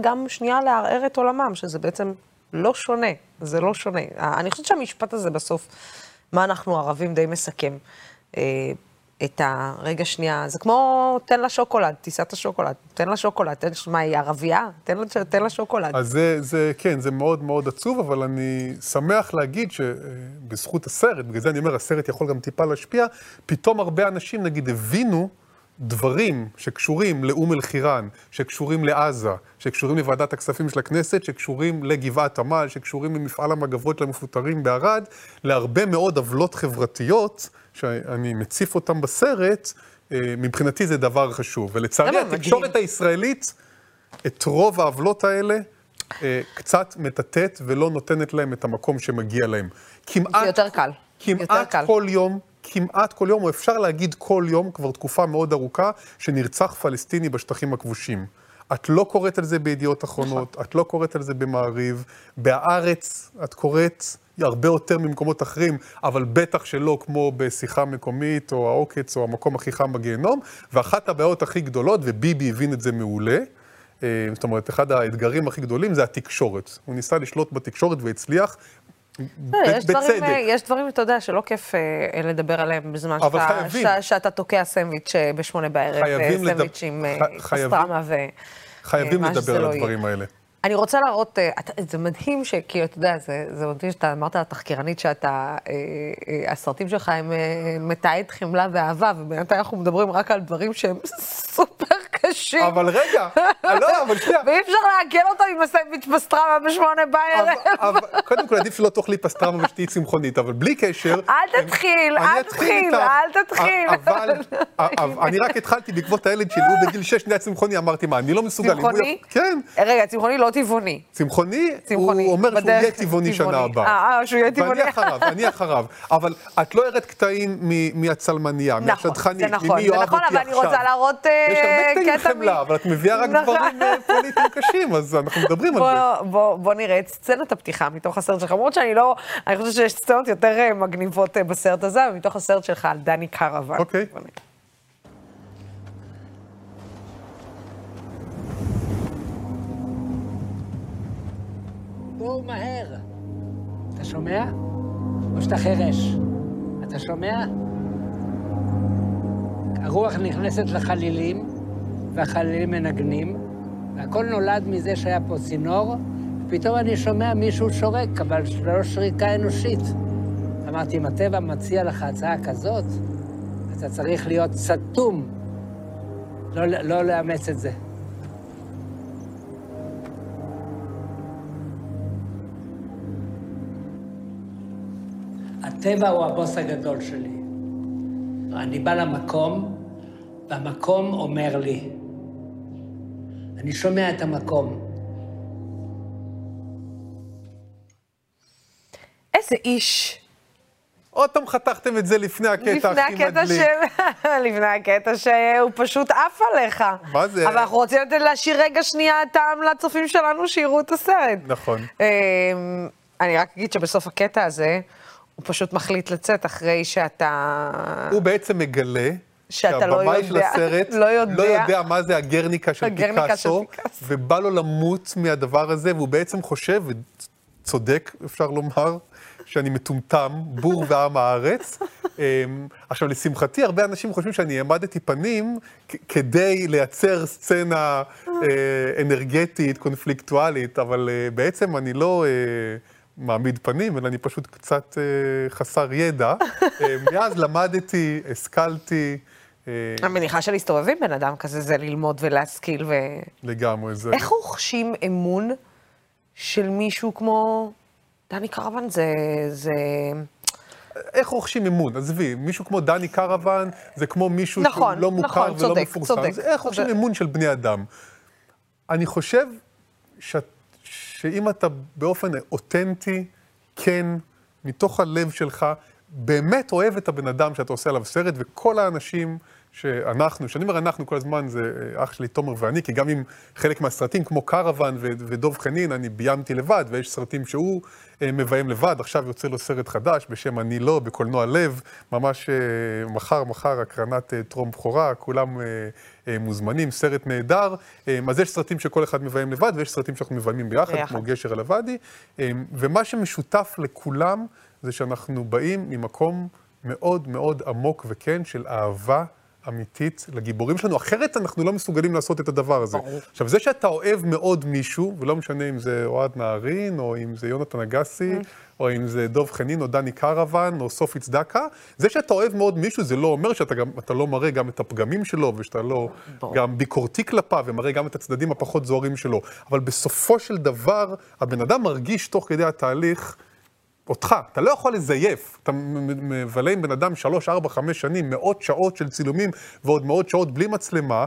גם שנייה לערער את עולמם, שזה בעצם לא שונה, זה לא שונה. אני חושבת שהמשפט הזה בסוף, מה אנחנו ערבים, די מסכם. אה, את הרגע שנייה, זה כמו תן לה שוקולד, תישא את השוקולד, תן לה שוקולד, תן, מה, היא ערבייה? תן תן לה שוקולד. אז זה, זה, כן, זה מאוד מאוד עצוב, אבל אני שמח להגיד שבזכות הסרט, בגלל זה אני אומר, הסרט יכול גם טיפה להשפיע, פתאום הרבה אנשים, נגיד, הבינו דברים שקשורים לאום אל-חיראן, שקשורים לעזה, שקשורים לוועדת הכספים של הכנסת, שקשורים לגבעת עמל, שקשורים למפעל המגבות של המפוטרים בערד, להרבה מאוד עוולות חברתיות, שאני מציף אותם בסרט, אה, מבחינתי זה דבר חשוב. ולצערי. התקשורת הישראלית, את רוב העוולות האלה, אה, קצת מטאטאת ולא נותנת להם את המקום שמגיע להם. כמעט... זה יותר קל. יותר כמעט קל. כל יום, כמעט כל יום, או אפשר להגיד כל יום, כבר תקופה מאוד ארוכה, שנרצח פלסטיני בשטחים הכבושים. את לא קוראת על זה בידיעות אחרונות, את לא קוראת על זה במעריב. בהארץ את קוראת הרבה יותר ממקומות אחרים, אבל בטח שלא כמו בשיחה מקומית, או העוקץ, או המקום הכי חם בגיהנום. ואחת הבעיות הכי גדולות, וביבי הבין את זה מעולה, אה, זאת אומרת, אחד האתגרים הכי גדולים זה התקשורת. הוא ניסה לשלוט בתקשורת והצליח, יש דברים, בצדק. אה, יש דברים, אתה יודע, שלא כיף אה, לדבר עליהם בזמן שאתה, חייבים. שאתה, שאתה תוקע סנדוויץ' אה, בשמונה בערב, סנדוויץ' עם פסטרמה ו... חייבים לדבר לא על יהיה. הדברים האלה. אני רוצה להראות, זה מדהים שכאילו, אתה יודע, זה, זה מדהים שאתה אמרת לתחקירנית שאתה, אה, אה, הסרטים שלך הם אה, מתעד חמלה ואהבה, ובינתיים אנחנו מדברים רק על דברים שהם [laughs] סופר קשים. אבל רגע, לא, אבל שנייה. ואי אפשר לעגל אותם עם הסנדוויץ' פסטרמה בשמונה בערב. קודם כל, עדיף שלא תאכלי פסטרמה ושתהיי צמחונית, אבל בלי קשר... אל תתחיל, אל תתחיל. אל תתחיל. אבל אבל [laughs] אני רק התחלתי בעקבות הילד שלי, הוא בגיל 6 נהיה צמחוני, אמרתי, מה, אני לא מסוגל. צמחוני? כן. רגע, צמחוני לא טבעוני. צמחוני, צמחוני, הוא אומר שהוא יהיה טבעוני שנה. הבאה. אה, אה, שהוא יהיה טבעוני. ואני אחריו, אני אחריו. אבל את לא הראית קטעים מהצלמניה, נכון, מהשדכנית, זה נכון, ממי זה יאהב נכון, אותי אבל אני עכשיו. רוצה להראות אה, יש הרבה קטעים קטע מ... חמלה, אבל את מביאה רק נכון. דברים אה, פוליטיים קשים, אז אנחנו מדברים על זה. בוא נראה את סצנת הפתיחה מתוך הסרט שלך, למרות שאני לא, אני חושבת שיש סצנות יותר אה, מגניבות אה, בסרט הזה, מתוך הסרט שלך על דני קרוון. אוקיי. בואו מהר. אתה שומע? או שאתה חירש. אתה שומע? הרוח נכנסת לחלילים, והחלילים מנגנים, והכל נולד מזה שהיה פה צינור, ופתאום אני שומע מישהו שורק, אבל לא שריקה אנושית. אמרתי, אם הטבע מציע לך הצעה כזאת, אתה צריך להיות סתום, לא, לא לאמץ את זה. הטבע הוא הבוס הגדול שלי. אני בא למקום, והמקום אומר לי. אני שומע את המקום. איזה איש. עוד פעם חתכתם את זה לפני הקטע לפני הכי מדליק. של... [laughs] לפני הקטע שהוא פשוט עף עליך. מה זה? אבל אנחנו רוצים לתת להשאיר רגע שנייה טעם לצופים שלנו שיראו את הסרט. נכון. אמ, אני רק אגיד שבסוף הקטע הזה, הוא פשוט מחליט לצאת אחרי שאתה... הוא בעצם מגלה שאתה לא שהבמאי של יודע- הסרט לא יודע. לא יודע מה זה הגרניקה של הגרניקה של פיקאסו, פיקאסו. ובא לו למות מהדבר הזה, והוא בעצם חושב, וצודק אפשר לומר, שאני מטומטם, בור ועם הארץ. אמ, עכשיו, לשמחתי, הרבה אנשים חושבים שאני העמדתי פנים כדי לייצר סצנה אה, אנרגטית, קונפליקטואלית, אבל אה, בעצם אני לא... אה, מעמיד פנים, אלא אני פשוט קצת אה, חסר ידע. אה, מאז למדתי, השכלתי, אה, אני מניחה שלהסתובב עם בן אדם כזה זה ללמוד ולהשכיל ו... לגמרי. זה... איך רוכשים אמון של מישהו כמו דני קרבן? זה... זה... איך רוכשים אמון? עזבי, מישהו כמו דני קרוון, זה כמו מישהו נכון, שהוא לא מוכר נכון, ולא צודק, מפורסם. צודק, אז איך רוכשים צודק. אמון של בני אדם? אני חושב ש... שאם אתה באופן אותנטי, כן, מתוך הלב שלך, באמת אוהב את הבן אדם שאתה עושה עליו סרט, וכל האנשים שאנחנו, כשאני אומר אנחנו כל הזמן, זה אה, אח שלי תומר ואני, כי גם עם חלק מהסרטים, כמו קרוון ו- ודוב חנין, אני ביימתי לבד, ויש סרטים שהוא אה, מביים לבד, עכשיו יוצא לו סרט חדש בשם אני לא, בקולנוע לב, ממש אה, מחר, מחר, הקרנת אה, טרום בכורה, כולם אה, אה, מוזמנים, סרט נהדר. אה, אז יש סרטים שכל אחד מביים לבד, ויש סרטים שאנחנו מביימים ביחד, ביחד. כמו גשר על הוואדי, אה, ומה שמשותף לכולם זה שאנחנו באים ממקום מאוד מאוד עמוק וכן של אהבה אמיתית לגיבורים שלנו, אחרת אנחנו לא מסוגלים לעשות את הדבר הזה. עכשיו, זה שאתה אוהב מאוד מישהו, ולא משנה אם זה אוהד נהרין, או אם זה יונתן אגסי, או אם זה דוב חנין, או דני קרוון, או סופי צדקה, זה שאתה אוהב מאוד מישהו, זה לא אומר שאתה גם, לא מראה גם את הפגמים שלו, ושאתה לא. גם ביקורתי כלפיו, ומראה גם את הצדדים הפחות זוהרים שלו. אבל בסופו של דבר, הבן אדם מרגיש תוך כדי התהליך, אותך, אתה לא יכול לזייף. אתה מבלה עם בן אדם שלוש, ארבע, חמש שנים, מאות שעות של צילומים ועוד מאות שעות בלי מצלמה,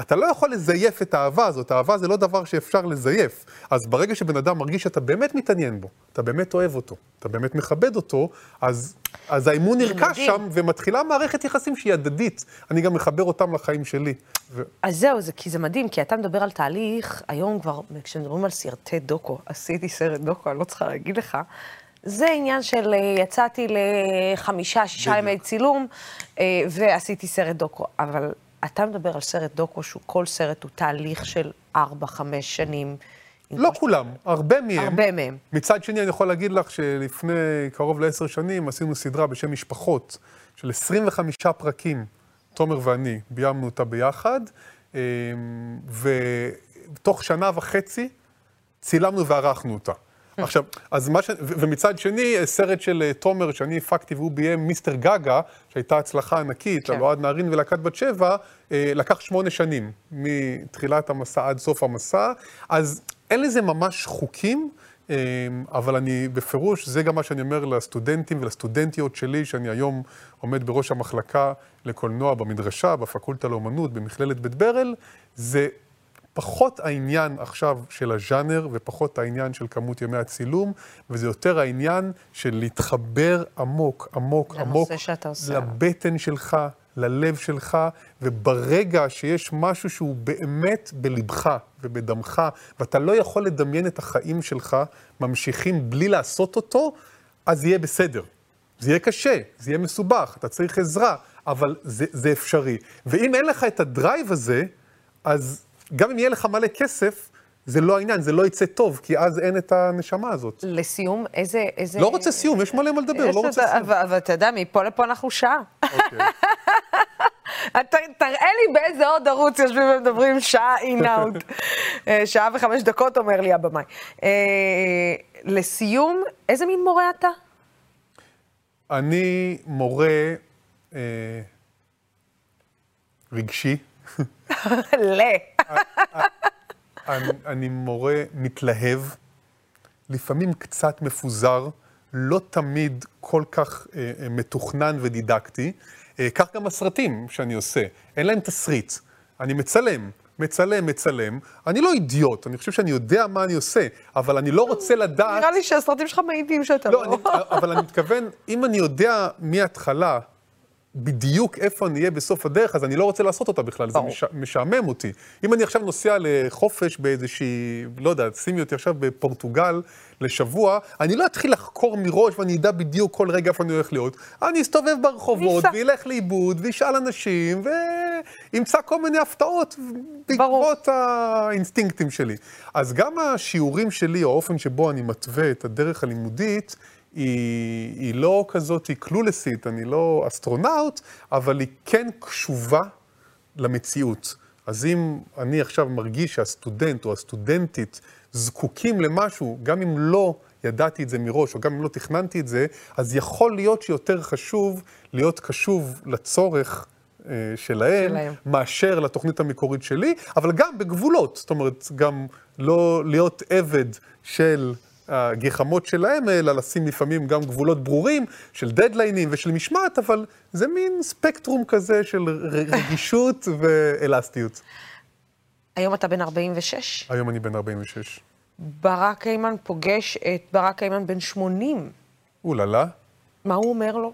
אתה לא יכול לזייף את האהבה הזאת. אהבה זה לא דבר שאפשר לזייף. אז ברגע שבן אדם מרגיש שאתה באמת מתעניין בו, אתה באמת אוהב אותו, אתה באמת מכבד אותו, אז, אז האמון נרכש. שם, ומתחילה מערכת יחסים שהיא הדדית. אני גם מחבר אותם לחיים שלי. ו... אז זהו, זה, כי זה מדהים, כי אתה מדבר על תהליך, היום כבר, כשמדברים על סרטי דוקו, עשיתי סרט דוקו, אני לא צריכה להגיד לך, זה עניין של אה, יצאתי לחמישה, שישה ימי צילום, אה, ועשיתי סרט דוקו, אבל אתה מדבר על סרט דוקו, שהוא כל סרט הוא תהליך של ארבע, חמש שנים. לא כולם, הרבה מהם. הרבה מהם. מצד שני, אני יכול להגיד לך שלפני קרוב לעשר שנים עשינו סדרה בשם משפחות, של 25 פרקים, תומר ואני, ביימנו אותה ביחד, אמ, ותוך שנה וחצי צילמנו וערכנו אותה. עכשיו, אז מה ש... ומצד שני, סרט של אה, תומר שאני הפקתי והוא ביים מיסטר גגה, שהייתה הצלחה ענקית, כן. על אוהד נהרין ולהקת בת שבע, אה, לקח שמונה שנים, מתחילת המסע עד סוף המסע, אז אין לזה ממש חוקים, אה, אבל אני בפירוש, זה גם מה שאני אומר לסטודנטים ולסטודנטיות שלי, שאני היום עומד בראש המחלקה לקולנוע במדרשה, בפקולטה לאומנות, במכללת בית ברל, זה פחות העניין עכשיו של הז'אנר ופחות העניין של כמות ימי הצילום, וזה יותר העניין של להתחבר עמוק, עמוק, עמוק, שאתה עושה. לבטן שלך, ללב שלך, וברגע שיש משהו שהוא באמת בלבך ובדמך, ואתה לא יכול לדמיין את החיים שלך ממשיכים בלי לעשות אותו, אז יהיה בסדר. זה יהיה קשה, זה יהיה מסובך, אתה צריך עזרה, אבל זה, זה אפשרי. ואם אין לך את הדרייב הזה, אז גם אם יהיה לך מלא כסף, זה לא העניין, זה לא יצא טוב, כי אז אין את הנשמה הזאת. לסיום, איזה... איזה... לא רוצה סיום, יש מלא מה לדבר, לא רוצה סיום. אבל אתה יודע, מפה לפה אנחנו שעה. אוקיי. [laughs] תראה לי באיזה עוד ערוץ יושבים ומדברים שעה אין אאוט. [laughs] אה, שעה וחמש דקות, אומר לי הבמאי. אה, לסיום, איזה מין מורה אתה? אני מורה אה, רגשי. [laughs] ל. אני, אני מורה מתלהב, לפעמים קצת מפוזר, לא תמיד כל כך אה, אה, מתוכנן ודידקטי. אה, כך גם הסרטים שאני עושה, אין להם תסריט. אני מצלם, מצלם, מצלם. אני לא אידיוט, אני חושב שאני יודע מה אני עושה, אבל אני לא רוצה לדעת... נראה לי שהסרטים שלך מעידים שאתה לא, לא. אני, אבל אני מתכוון, אם אני יודע מההתחלה בדיוק איפה אני אהיה בסוף הדרך, אז אני לא רוצה לעשות אותה בכלל, זה. מש, משעמם אותי. אם אני עכשיו נוסע לחופש באיזושהי, לא יודע, שימי אותי עכשיו בפורטוגל לשבוע, אני לא אתחיל לחקור מראש ואני אדע בדיוק כל רגע איפה אני הולך להיות. אני אסתובב ברחובות, ניסע. וילך לאיבוד, וישאל אנשים, וימצא כל מיני הפתעות בעקבות האינסטינקטים שלי. אז גם השיעורים שלי, או האופן שבו אני מתווה את הדרך הלימודית, היא, היא לא כזאת, היא clueless ית, אני לא אסטרונאוט, אבל היא כן קשובה למציאות. אז אם אני עכשיו מרגיש שהסטודנט או הסטודנטית זקוקים למשהו, גם אם לא ידעתי את זה מראש, או גם אם לא תכננתי את זה, אז יכול להיות שיותר חשוב להיות קשוב לצורך אה, שלהם, שלהם. מאשר לתוכנית המקורית שלי, אבל גם בגבולות. זאת אומרת, גם לא להיות עבד של הגחמות שלהם, אלא לשים לפעמים גם גבולות ברורים של דדליינים ושל משמעת, אבל זה מין ספקטרום כזה של רגישות ואלסטיות. היום אתה בן 46, היום אני בן 46. ברק היימן פוגש את ברק היימן בן 80. אוללה. מה הוא אומר לו?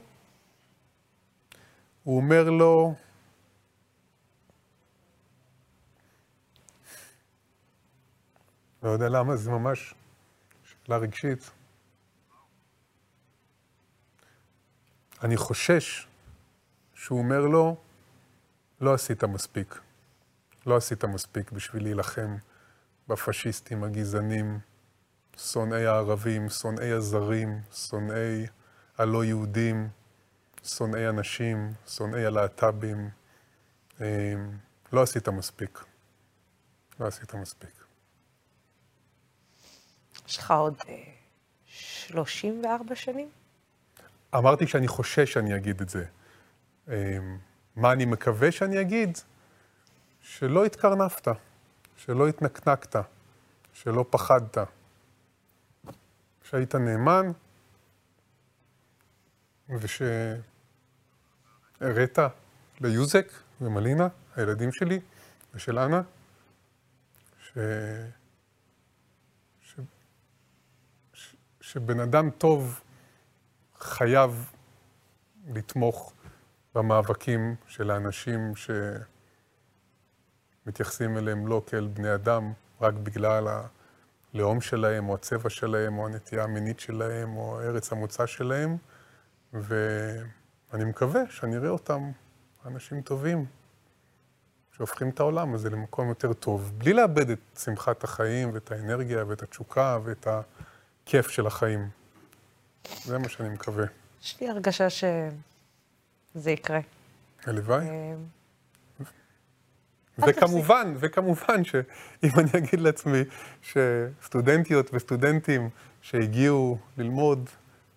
הוא אומר לו, לא יודע למה, זה ממש שאלה רגשית. אני חושש שהוא אומר לו, לא עשית מספיק. לא עשית מספיק בשביל להילחם בפשיסטים הגזענים, שונאי הערבים, שונאי הזרים, שונאי הלא יהודים, שונאי אנשים, שונאי הלהט"בים. אה, לא עשית מספיק. לא עשית מספיק. יש לך עוד אה, 34 שנים? אמרתי שאני חושש שאני אגיד את זה. אה, מה אני מקווה שאני אגיד? שלא התקרנפת, שלא התנקנקת, שלא פחדת, שהיית נאמן, ושהראת ליוזק ומלינה, הילדים שלי, ושל אנה. ש... ש... שבן אדם טוב חייב לתמוך במאבקים של האנשים שמתייחסים אליהם לא כאל בני אדם, רק בגלל הלאום שלהם, או הצבע שלהם, או הנטייה המינית שלהם, או ארץ המוצא שלהם, ואני מקווה שאני אראה אותם אנשים טובים, שהופכים את העולם הזה למקום יותר טוב, בלי לאבד את שמחת החיים, ואת האנרגיה, ואת התשוקה, ואת הכיף של החיים. זה מה שאני מקווה. יש לי הרגשה שזה יקרה. הלוואי. אה, וכמובן, וכמובן שאם אני אגיד לעצמי שסטודנטיות וסטודנטים שהגיעו ללמוד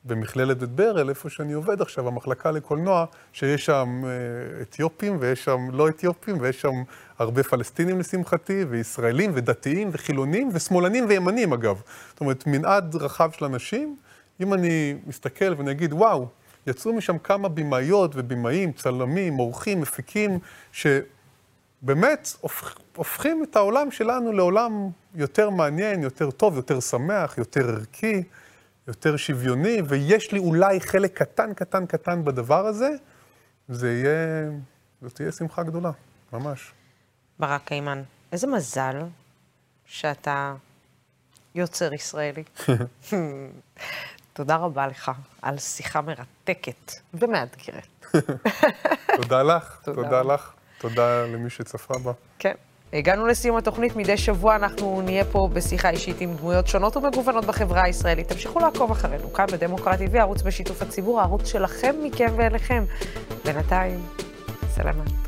במכללת בית ברל, איפה שאני עובד עכשיו, המחלקה לקולנוע, שיש שם אה, אתיופים ויש שם לא אתיופים ויש שם הרבה פלסטינים לשמחתי, וישראלים ודתיים וחילונים ושמאלנים וימנים אגב. זאת אומרת, מנעד רחב של אנשים. אם אני מסתכל ואני אגיד, וואו, יצאו משם כמה במאיות ובמאים, צלמים, עורכים, מפיקים, ש... באמת הופכ, הופכים את העולם שלנו לעולם יותר מעניין, יותר טוב, יותר שמח, יותר ערכי, יותר שוויוני, ויש לי אולי חלק קטן, קטן, קטן בדבר הזה, זה יהיה, זאת תהיה שמחה גדולה, ממש. ברק היימן, איזה מזל שאתה יוצר ישראלי. [laughs] תודה רבה לך על שיחה מרתקת ומאתגרת. [laughs] תודה לך, תודה. לך, תודה למי שצפה בה. כן. הגענו לסיום התוכנית, מדי שבוע אנחנו נהיה פה בשיחה אישית עם דמויות שונות ומגוונות בחברה הישראלית. תמשיכו לעקוב אחרינו, כאן בדמוקרט TV, ערוץ בשיתוף הציבור, הערוץ שלכם, מכם ואליכם. בינתיים, סלמה.